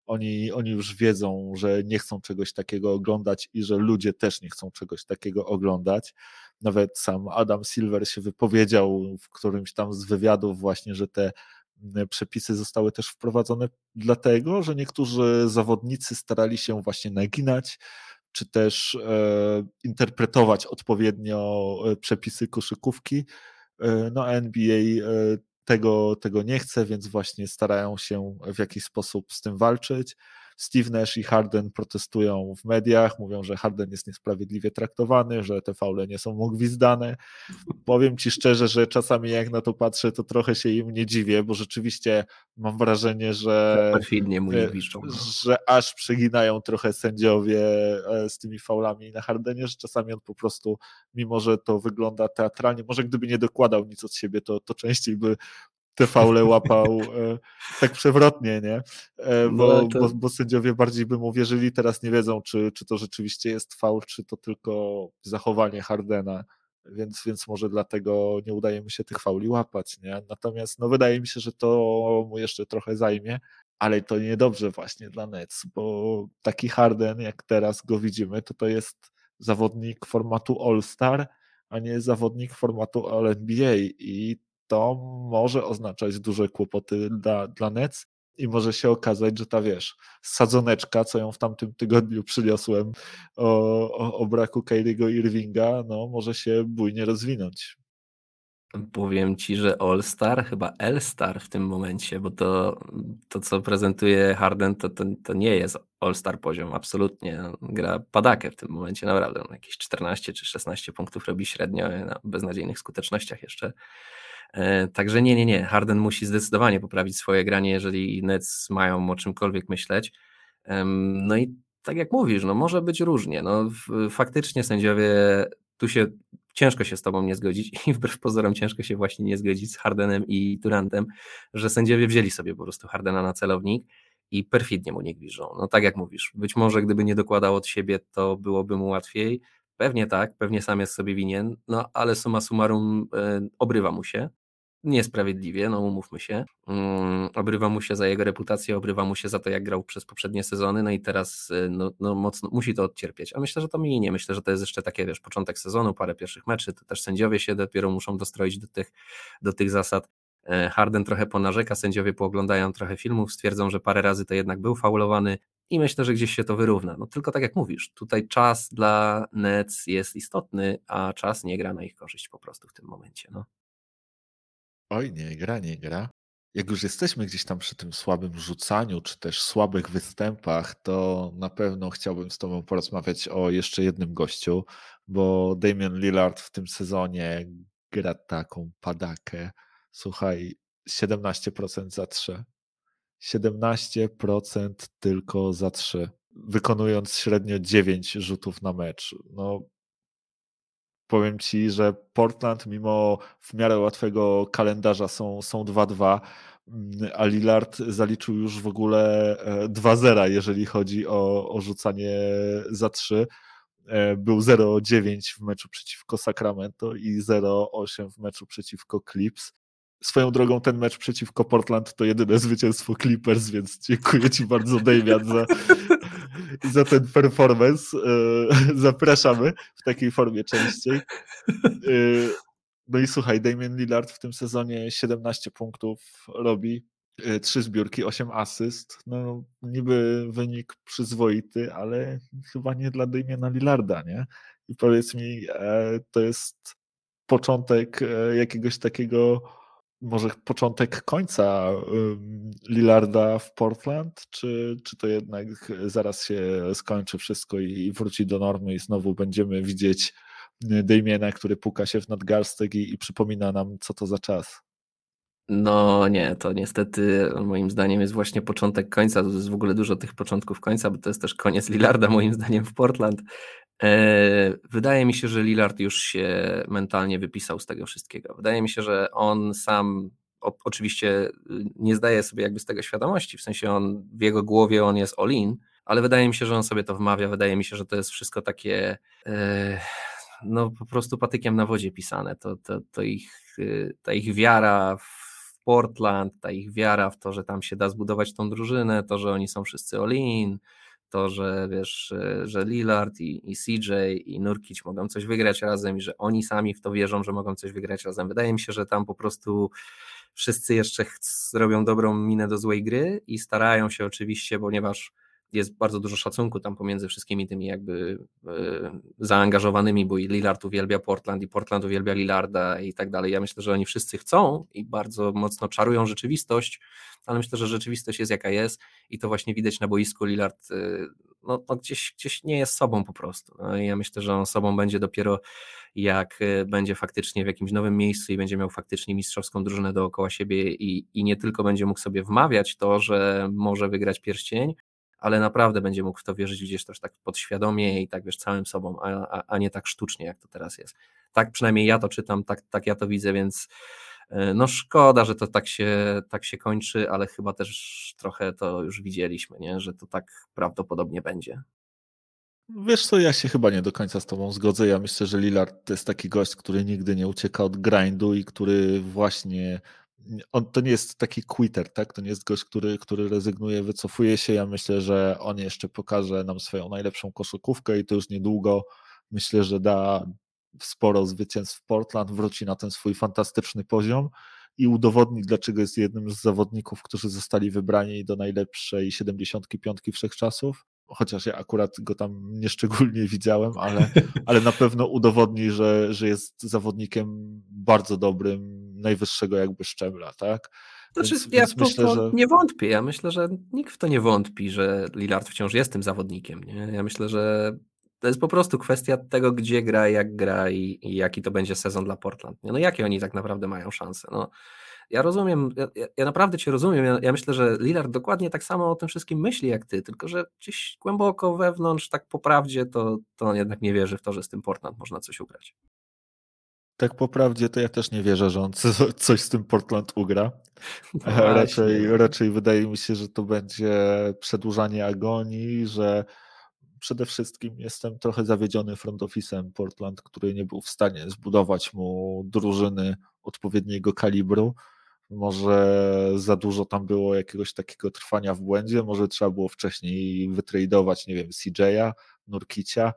[SPEAKER 2] Oni, oni już wiedzą, że nie chcą czegoś takiego oglądać i że ludzie też nie chcą czegoś takiego oglądać. Nawet sam Adam Silver się wypowiedział w którymś tam z wywiadów właśnie, że te mm, przepisy zostały też wprowadzone dlatego, że niektórzy zawodnicy starali się właśnie naginać, czy też e, interpretować odpowiednio e, przepisy koszykówki. E, no, NBA e, tego, tego nie chce, więc właśnie starają się w jakiś sposób z tym walczyć. Steve Nash i Harden protestują w mediach, mówią, że Harden jest niesprawiedliwie traktowany, że te faule nie są mu gwizdane. Powiem Ci szczerze, że czasami jak na to patrzę, to trochę się im nie dziwię, bo rzeczywiście mam wrażenie, że,
[SPEAKER 3] mu nie gwiszczą,
[SPEAKER 2] no. że aż przeginają trochę sędziowie e, z tymi faulami na Hardenie, że czasami on po prostu, mimo że to wygląda teatralnie, może gdyby nie dokładał nic od siebie, to, to częściej by te faule łapał e, tak przewrotnie, nie? E, no, bo, no, to... bo, bo, sędziowie bardziej by mu wierzyli, teraz nie wiedzą, czy, czy to rzeczywiście jest faul, czy to tylko zachowanie Hardena, więc, więc może dlatego nie udaje mu się tych fauli łapać, nie? Natomiast no, wydaje mi się, że to mu jeszcze trochę zajmie, ale to niedobrze właśnie dla Nets, bo taki Harden, jak teraz go widzimy, to to jest zawodnik formatu All-Star, a nie zawodnik formatu All-NBA i to może oznaczać duże kłopoty dla, dla Nets i może się okazać, że ta wiesz, sadzoneczka, co ją w tamtym tygodniu przyniosłem o, o, o braku Kyriego Irvinga, no może się bujnie rozwinąć.
[SPEAKER 3] Powiem ci, że All-Star, chyba L-Star w tym momencie, bo to, to co prezentuje Harden, to, to, to nie jest All-Star poziom, absolutnie. Gra padakę w tym momencie, naprawdę. Jakieś 14 czy 16 punktów robi średnio na beznadziejnych skutecznościach jeszcze. E, także nie, nie, nie. Harden musi zdecydowanie poprawić swoje granie, jeżeli Nets mają o czymkolwiek myśleć. No i tak jak mówisz, no może być różnie. No, faktycznie sędziowie tu się ciężko się z tobą nie zgodzić i wbrew pozorom ciężko się właśnie nie zgodzić z Hardenem i Durantem, że sędziowie wzięli sobie po prostu Hardena na celownik i perfidnie mu nie gwiżą. No tak jak mówisz, być może gdyby nie dokładał od siebie, to byłoby mu łatwiej. Pewnie tak, pewnie sam jest sobie winien, no ale suma summarum e, obrywa mu się niesprawiedliwie, no umówmy się. Um, obrywa mu się za jego reputację, obrywa mu się za to, jak grał przez poprzednie sezony, no i teraz y, no, no mocno musi to odcierpieć. A myślę, że to minie. Myślę, że to jest jeszcze takie, wiesz, początek sezonu, parę pierwszych meczy, to też sędziowie się dopiero muszą dostroić do tych, do tych zasad. E, Harden trochę ponarzeka, sędziowie pooglądają trochę filmów, stwierdzą, że parę razy to jednak był faulowany i myślę, że gdzieś się to wyrówna. No tylko tak jak mówisz, tutaj czas dla Nets jest istotny, a czas nie gra na ich korzyść po prostu w tym momencie. No.
[SPEAKER 2] Oj, nie gra, nie gra. Jak już jesteśmy gdzieś tam przy tym słabym rzucaniu, czy też słabych występach, to na pewno chciałbym z Tobą porozmawiać o jeszcze jednym gościu, bo Damian Lillard w tym sezonie gra taką padakę. Słuchaj, 17% za 3. 17% tylko za 3, wykonując średnio 9 rzutów na mecz. No, powiem ci, że Portland mimo w miarę łatwego kalendarza są, są 2-2, mm, a Lillard zaliczył już w ogóle 2-0, e, jeżeli chodzi o, o rzucanie za 3. E, był 0-9 w meczu przeciwko Sacramento i 0-8 w meczu przeciwko Clips. Swoją drogą ten mecz przeciwko Portland to jedyne zwycięstwo Clippers, więc dziękuję Ci bardzo, Damian, za, za ten performance. E, zapraszamy w takiej formie częściej. E, no i słuchaj, Damian Lillard w tym sezonie 17 punktów robi, 3 e, zbiórki, 8 asyst. No niby wynik przyzwoity, ale chyba nie dla Damiana Lillarda, nie? I powiedz mi, to jest początek jakiegoś takiego może początek końca Lillarda w Portland, czy, czy to jednak zaraz się skończy wszystko i wróci do normy i znowu będziemy widzieć Damiena, który puka się w nadgarstek i, i przypomina nam, co to za czas?
[SPEAKER 3] No nie, to niestety moim zdaniem jest właśnie początek końca. To jest w ogóle dużo tych początków końca, bo to jest też koniec Lillarda moim zdaniem w Portland. E, wydaje mi się, że Lillard już się mentalnie wypisał z tego wszystkiego. Wydaje mi się, że on sam oczywiście y, nie zdaje sobie jakby z tego świadomości, w sensie on w jego głowie on jest all-in, ale wydaje mi się, że on sobie to wmawia, wydaje mi się, że to jest wszystko takie e, no po prostu patykiem na wodzie pisane. To, to, to ich, y, ta ich wiara w Portland, ta ich wiara w to, że tam się da zbudować tą drużynę, to, że oni są wszyscy all-in, to, że wiesz, e, że Lillard i, i CJ i Nurkic mogą coś wygrać razem i że oni sami w to wierzą, że mogą coś wygrać razem. Wydaje mi się, że tam po prostu wszyscy jeszcze robią dobrą minę do złej gry i starają się oczywiście, ponieważ jest bardzo dużo szacunku tam pomiędzy wszystkimi tymi jakby e, zaangażowanymi, bo i Lillard uwielbia Portland i Portland uwielbia Lillarda i tak dalej. Ja myślę, że oni wszyscy chcą i bardzo mocno czarują rzeczywistość, ale myślę, że rzeczywistość jest jaka jest i to właśnie widać na boisku Lillard e, no, no gdzieś, gdzieś nie jest sobą po prostu. No ja myślę, że on sobą będzie dopiero jak e, będzie faktycznie w jakimś nowym miejscu i będzie miał faktycznie mistrzowską drużynę dookoła siebie i, i nie tylko będzie mógł sobie wmawiać to, że może wygrać pierścień, ale naprawdę będzie mógł w to wierzyć gdzieś też tak podświadomie i tak wiesz, całym sobą, a, a, a nie tak sztucznie, jak to teraz jest. Tak przynajmniej ja to czytam, tak, tak ja to widzę, więc e, no szkoda, że to tak się, tak się kończy, ale chyba też trochę to już widzieliśmy, nie? że to tak prawdopodobnie będzie.
[SPEAKER 2] Wiesz co, ja się chyba nie do końca z tobą zgodzę. Ja myślę, że Lillard to jest taki gość, który nigdy nie ucieka od grindu i który właśnie on to nie jest taki quitter, tak? To nie jest gość, który, który rezygnuje, wycofuje się. Ja myślę, że on jeszcze pokaże nam swoją najlepszą koszykówkę i to już niedługo myślę, że da sporo zwycięstw w Portland, wróci na ten swój fantastyczny poziom i udowodni, dlaczego jest jednym z zawodników, którzy zostali wybrani do najlepszej 75 wszechczasów. Chociaż ja akurat go tam nieszczególnie widziałem, ale, ale na pewno udowodni, że, że jest zawodnikiem bardzo dobrym, najwyższego jakby szczebla, tak?
[SPEAKER 3] Znaczy, więc, ja więc myślę, że... nie wątpię. Ja myślę, że nikt w to nie wątpi, że Lillard wciąż jest tym zawodnikiem. Nie? Ja myślę, że to jest po prostu kwestia tego, gdzie gra, jak gra i, i jaki to będzie sezon dla Portland. Nie? No jakie oni tak naprawdę mają szanse? No, ja rozumiem, ja, ja naprawdę Cię rozumiem. Ja, ja, myślę, że Lillard dokładnie tak samo o tym wszystkim myśli jak Ty, tylko że gdzieś głęboko wewnątrz, tak po prawdzie, to, to on jednak nie wierzy w to, że z tym Portland można coś ugrać.
[SPEAKER 2] Tak po prawdzie, to ja też nie wierzę, że on coś z tym Portland ugra. No raczej, raczej wydaje mi się, że to będzie przedłużanie agonii, że przede wszystkim jestem trochę zawiedziony front office'em Portland, który nie był w stanie zbudować mu drużyny odpowiedniego kalibru. Może za dużo tam było jakiegoś takiego trwania w błędzie, może trzeba było wcześniej wytradować, nie wiem, CJ'a, Nurkicia,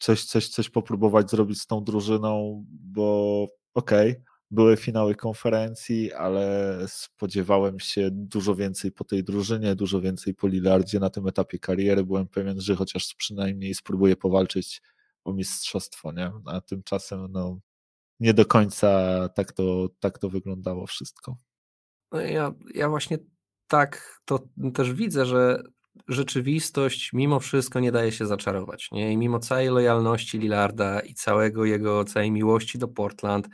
[SPEAKER 2] coś, coś, coś popróbować zrobić z tą drużyną, bo okej, okay, były finały konferencji, ale spodziewałem się dużo więcej po tej drużynie, dużo więcej po Lillardzie na tym etapie kariery. Byłem pewien, że chociaż przynajmniej spróbuję powalczyć o mistrzostwo, nie? A tymczasem no, nie do końca tak to, tak to wyglądało wszystko.
[SPEAKER 3] No ja, ja właśnie tak to też widzę, że rzeczywistość mimo wszystko nie daje się zaczarować. Nie? I mimo całej lojalności Lillarda i całego jego, całej miłości do Portland,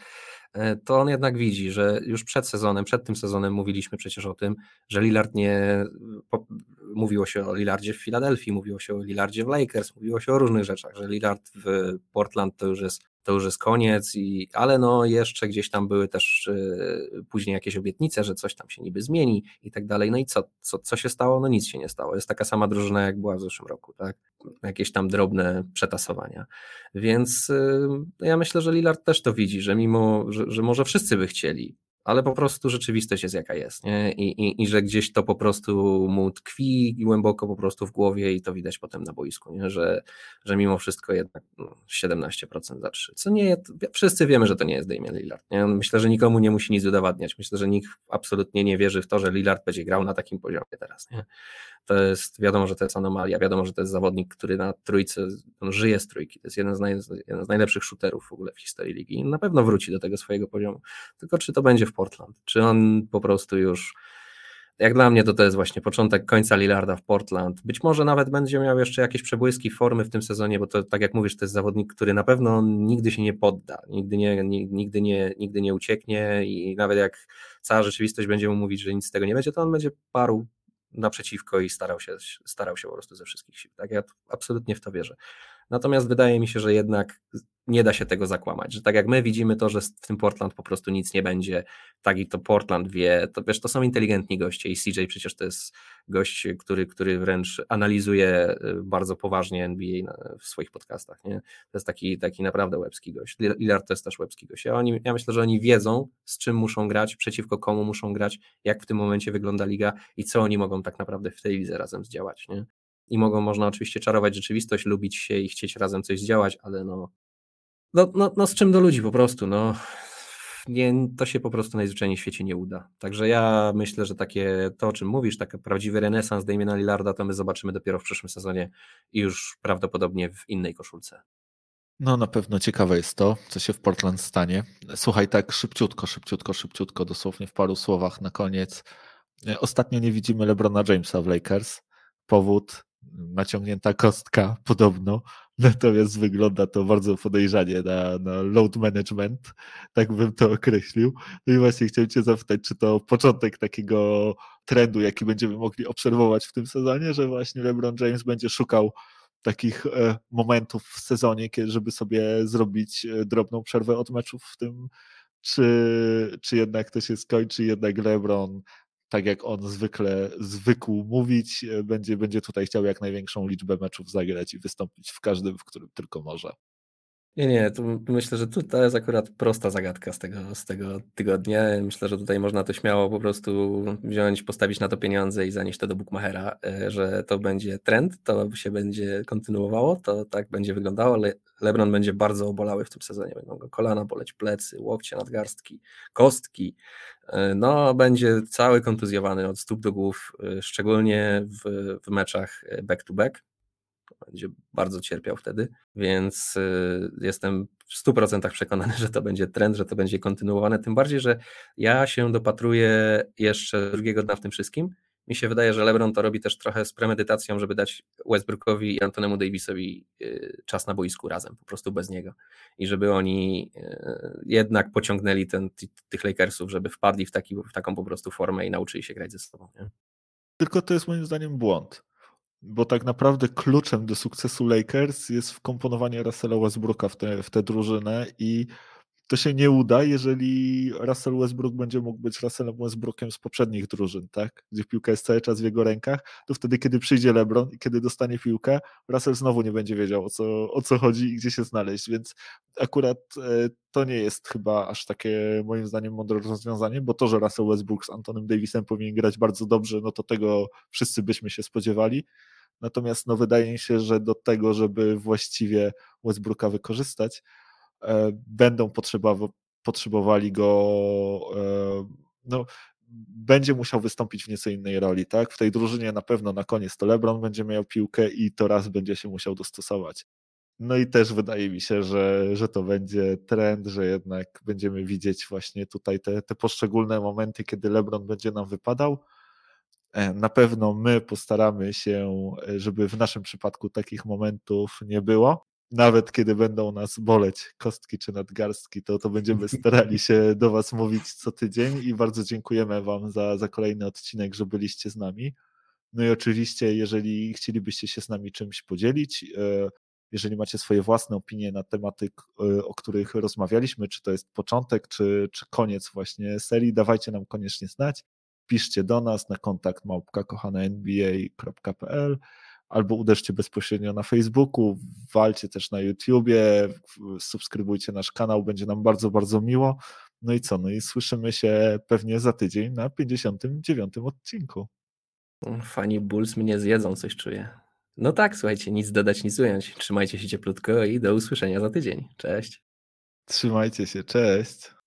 [SPEAKER 3] e, to on jednak widzi, że już przed sezonem, przed tym sezonem mówiliśmy przecież o tym, że Lillard nie. Po, mówiło się o Lillardzie w Filadelfii, mówiło się o Lillardzie w Lakers, mówiło się o różnych rzeczach, że Lillard w Portland to już jest to już jest koniec, i, ale no jeszcze gdzieś tam były też y, później jakieś obietnice, że coś tam się niby zmieni i tak dalej. No i co, co, co się stało? No nic się nie stało. Jest taka sama drużyna, jak była w zeszłym roku, tak? Jakieś tam drobne przetasowania. Więc y, ja myślę, że Lillard też to widzi, że mimo, że, że może wszyscy by chcieli ale po prostu rzeczywistość jest jaka jest, nie? I, i, I że gdzieś to po prostu mu tkwi głęboko po prostu w głowie i to widać potem na boisku, nie? Że, że mimo wszystko jednak 17% no, za 3, co nie, wszyscy wiemy, że to nie jest Damian Lillard, nie? Myślę, że nikomu nie musi nic udowadniać, myślę, że nikt absolutnie nie wierzy w to, że Lillard będzie grał na takim poziomie teraz, nie? To jest, wiadomo, że to jest anomalia, wiadomo, że to jest zawodnik, który na trójce, on żyje z trójki, to jest jeden z, naj, jeden z najlepszych shooterów w ogóle w historii ligi, na pewno wróci do tego swojego poziomu, tylko czy to będzie w Portland, czy on po prostu już jak dla mnie to to jest właśnie początek końca Lillarda w Portland. Być może nawet będzie miał jeszcze jakieś przebłyski formy w tym sezonie, bo to tak jak mówisz, to jest zawodnik, który na pewno nigdy się nie podda, nigdy nie, nigdy nie, nigdy nie ucieknie i nawet jak cała rzeczywistość będzie mu mówić, że nic z tego nie będzie, to on będzie paru naprzeciwko i starał się, starał się po prostu ze wszystkich sił. Tak? Ja absolutnie w to wierzę. Natomiast wydaje mi się, że jednak nie da się tego zakłamać, że tak jak my widzimy to, że w tym Portland po prostu nic nie będzie, tak i to Portland wie, to wiesz, to są inteligentni goście i CJ przecież to jest gość, który, który wręcz analizuje y, bardzo poważnie NBA w swoich podcastach, nie? To jest taki, taki naprawdę łebski gość. Lillard to jest też łebski gość. Ja, oni, ja myślę, że oni wiedzą, z czym muszą grać, przeciwko komu muszą grać, jak w tym momencie wygląda liga i co oni mogą tak naprawdę w tej lidze razem zdziałać, nie? i mogą, można oczywiście czarować rzeczywistość, lubić się i chcieć razem coś zdziałać, ale no, no, no, no z czym do ludzi po prostu, no nie, to się po prostu najzwyczajniej w świecie nie uda. Także ja myślę, że takie to, o czym mówisz, taki prawdziwy renesans Damiena Lillarda, to my zobaczymy dopiero w przyszłym sezonie i już prawdopodobnie w innej koszulce.
[SPEAKER 2] No na pewno ciekawe jest to, co się w Portland stanie. Słuchaj, tak szybciutko, szybciutko, szybciutko, dosłownie w paru słowach na koniec. Ostatnio nie widzimy LeBrona Jamesa w Lakers. Powód naciągnięta kostka podobno, natomiast wygląda to bardzo podejrzanie na, na load management, tak bym to określił. No i właśnie chciałem Cię zapytać, czy to początek takiego trendu, jaki będziemy mogli obserwować w tym sezonie, że właśnie LeBron James będzie szukał takich e, momentów w sezonie, żeby sobie zrobić e, drobną przerwę od meczów w tym, czy, czy jednak to się skończy, jednak LeBron tak jak on zwykle zwykł mówić, e, będzie, będzie tutaj chciał jak największą liczbę meczów zagrać i wystąpić w każdym, w którym tylko może.
[SPEAKER 3] Nie, nie, tu myślę, że tu to jest akurat prosta zagadka z tego, z tego tygodnia. Myślę, że tutaj można to śmiało po prostu wziąć, postawić na to pieniądze i zanieść to do Bookmachera, e, że to będzie trend, to się będzie kontynuowało, to tak będzie wyglądało, ale LeBron będzie bardzo obolały w tym sezonie. Będą go kolana boleć, plecy, łokcie, nadgarstki, kostki. E, no, będzie cały kontuzjowany od stóp do głów, e, szczególnie w, w meczach back-to-back będzie bardzo cierpiał wtedy, więc y, jestem w 100% przekonany, że to będzie trend, że to będzie kontynuowane, tym bardziej, że ja się dopatruję jeszcze drugiego dna w tym wszystkim. Mi się wydaje, że LeBron to robi też trochę z premedytacją, żeby dać Westbrookowi i Antonemu Davisowi y, czas na boisku razem, po prostu bez niego. I żeby oni y, jednak pociągnęli ten, tych Lakersów, żeby wpadli w, taki, w taką po prostu formę i nauczyli się grać ze sobą. Nie?
[SPEAKER 2] Tylko to jest moim zdaniem błąd bo tak naprawdę kluczem do sukcesu Lakers jest wkomponowanie Russella Westbrooka w tę drużynę i to się nie uda, jeżeli Russell Westbrook będzie mógł być Russellem Westbrookiem z poprzednich drużyn, tak? Gdzie piłka jest cały czas w jego rękach, to wtedy, kiedy przyjdzie LeBron i kiedy dostanie piłkę, Russell znowu nie będzie wiedział, o co, o co chodzi i gdzie się znaleźć, więc akurat e, to nie jest chyba aż takie, moim zdaniem, mądre rozwiązanie, bo to, że Russell Westbrook z Antonem Davisem powinien grać bardzo dobrze, no to tego wszyscy byśmy się spodziewali, natomiast no wydaje mi się, że do tego, żeby właściwie Westbrooka wykorzystać, będą potrzebowali go, e, no, będzie musiał wystąpić w nieco innej roli, tak? W tej drużynie na pewno na koniec to LeBron będzie miał piłkę i to raz będzie się musiał dostosować. No i też wydaje mi się, że, że to będzie trend, że jednak będziemy widzieć właśnie tutaj te, te poszczególne momenty, kiedy LeBron będzie nam wypadał. E, na pewno my postaramy się, żeby w naszym przypadku takich momentów nie było nawet kiedy będą nas boleć kostki czy nadgarstki, to, to będziemy starali się do Was mówić co tydzień i bardzo dziękujemy Wam za, za kolejny odcinek, że byliście z nami. No i oczywiście, jeżeli chcielibyście się z nami czymś podzielić, e, jeżeli macie swoje własne opinie na tematy, e, o których rozmawialiśmy, czy to jest początek, czy, czy koniec właśnie serii, dawajcie nam koniecznie znać. Piszcie do nas na kontakt małpka albo uderzcie bezpośrednio na Facebooku, walcie też na YouTubie, subskrybujcie nasz kanał, będzie nam bardzo, bardzo miło. No i co? No i słyszymy się pewnie za tydzień na 59 odcinku.
[SPEAKER 3] Fani Bulls mnie zjedzą, coś czuję. No tak, słuchajcie, nic dodać, nic ująć. Trzymajcie się cieplutko i do usłyszenia za tydzień. Cześć.
[SPEAKER 2] Trzymajcie się, cześć.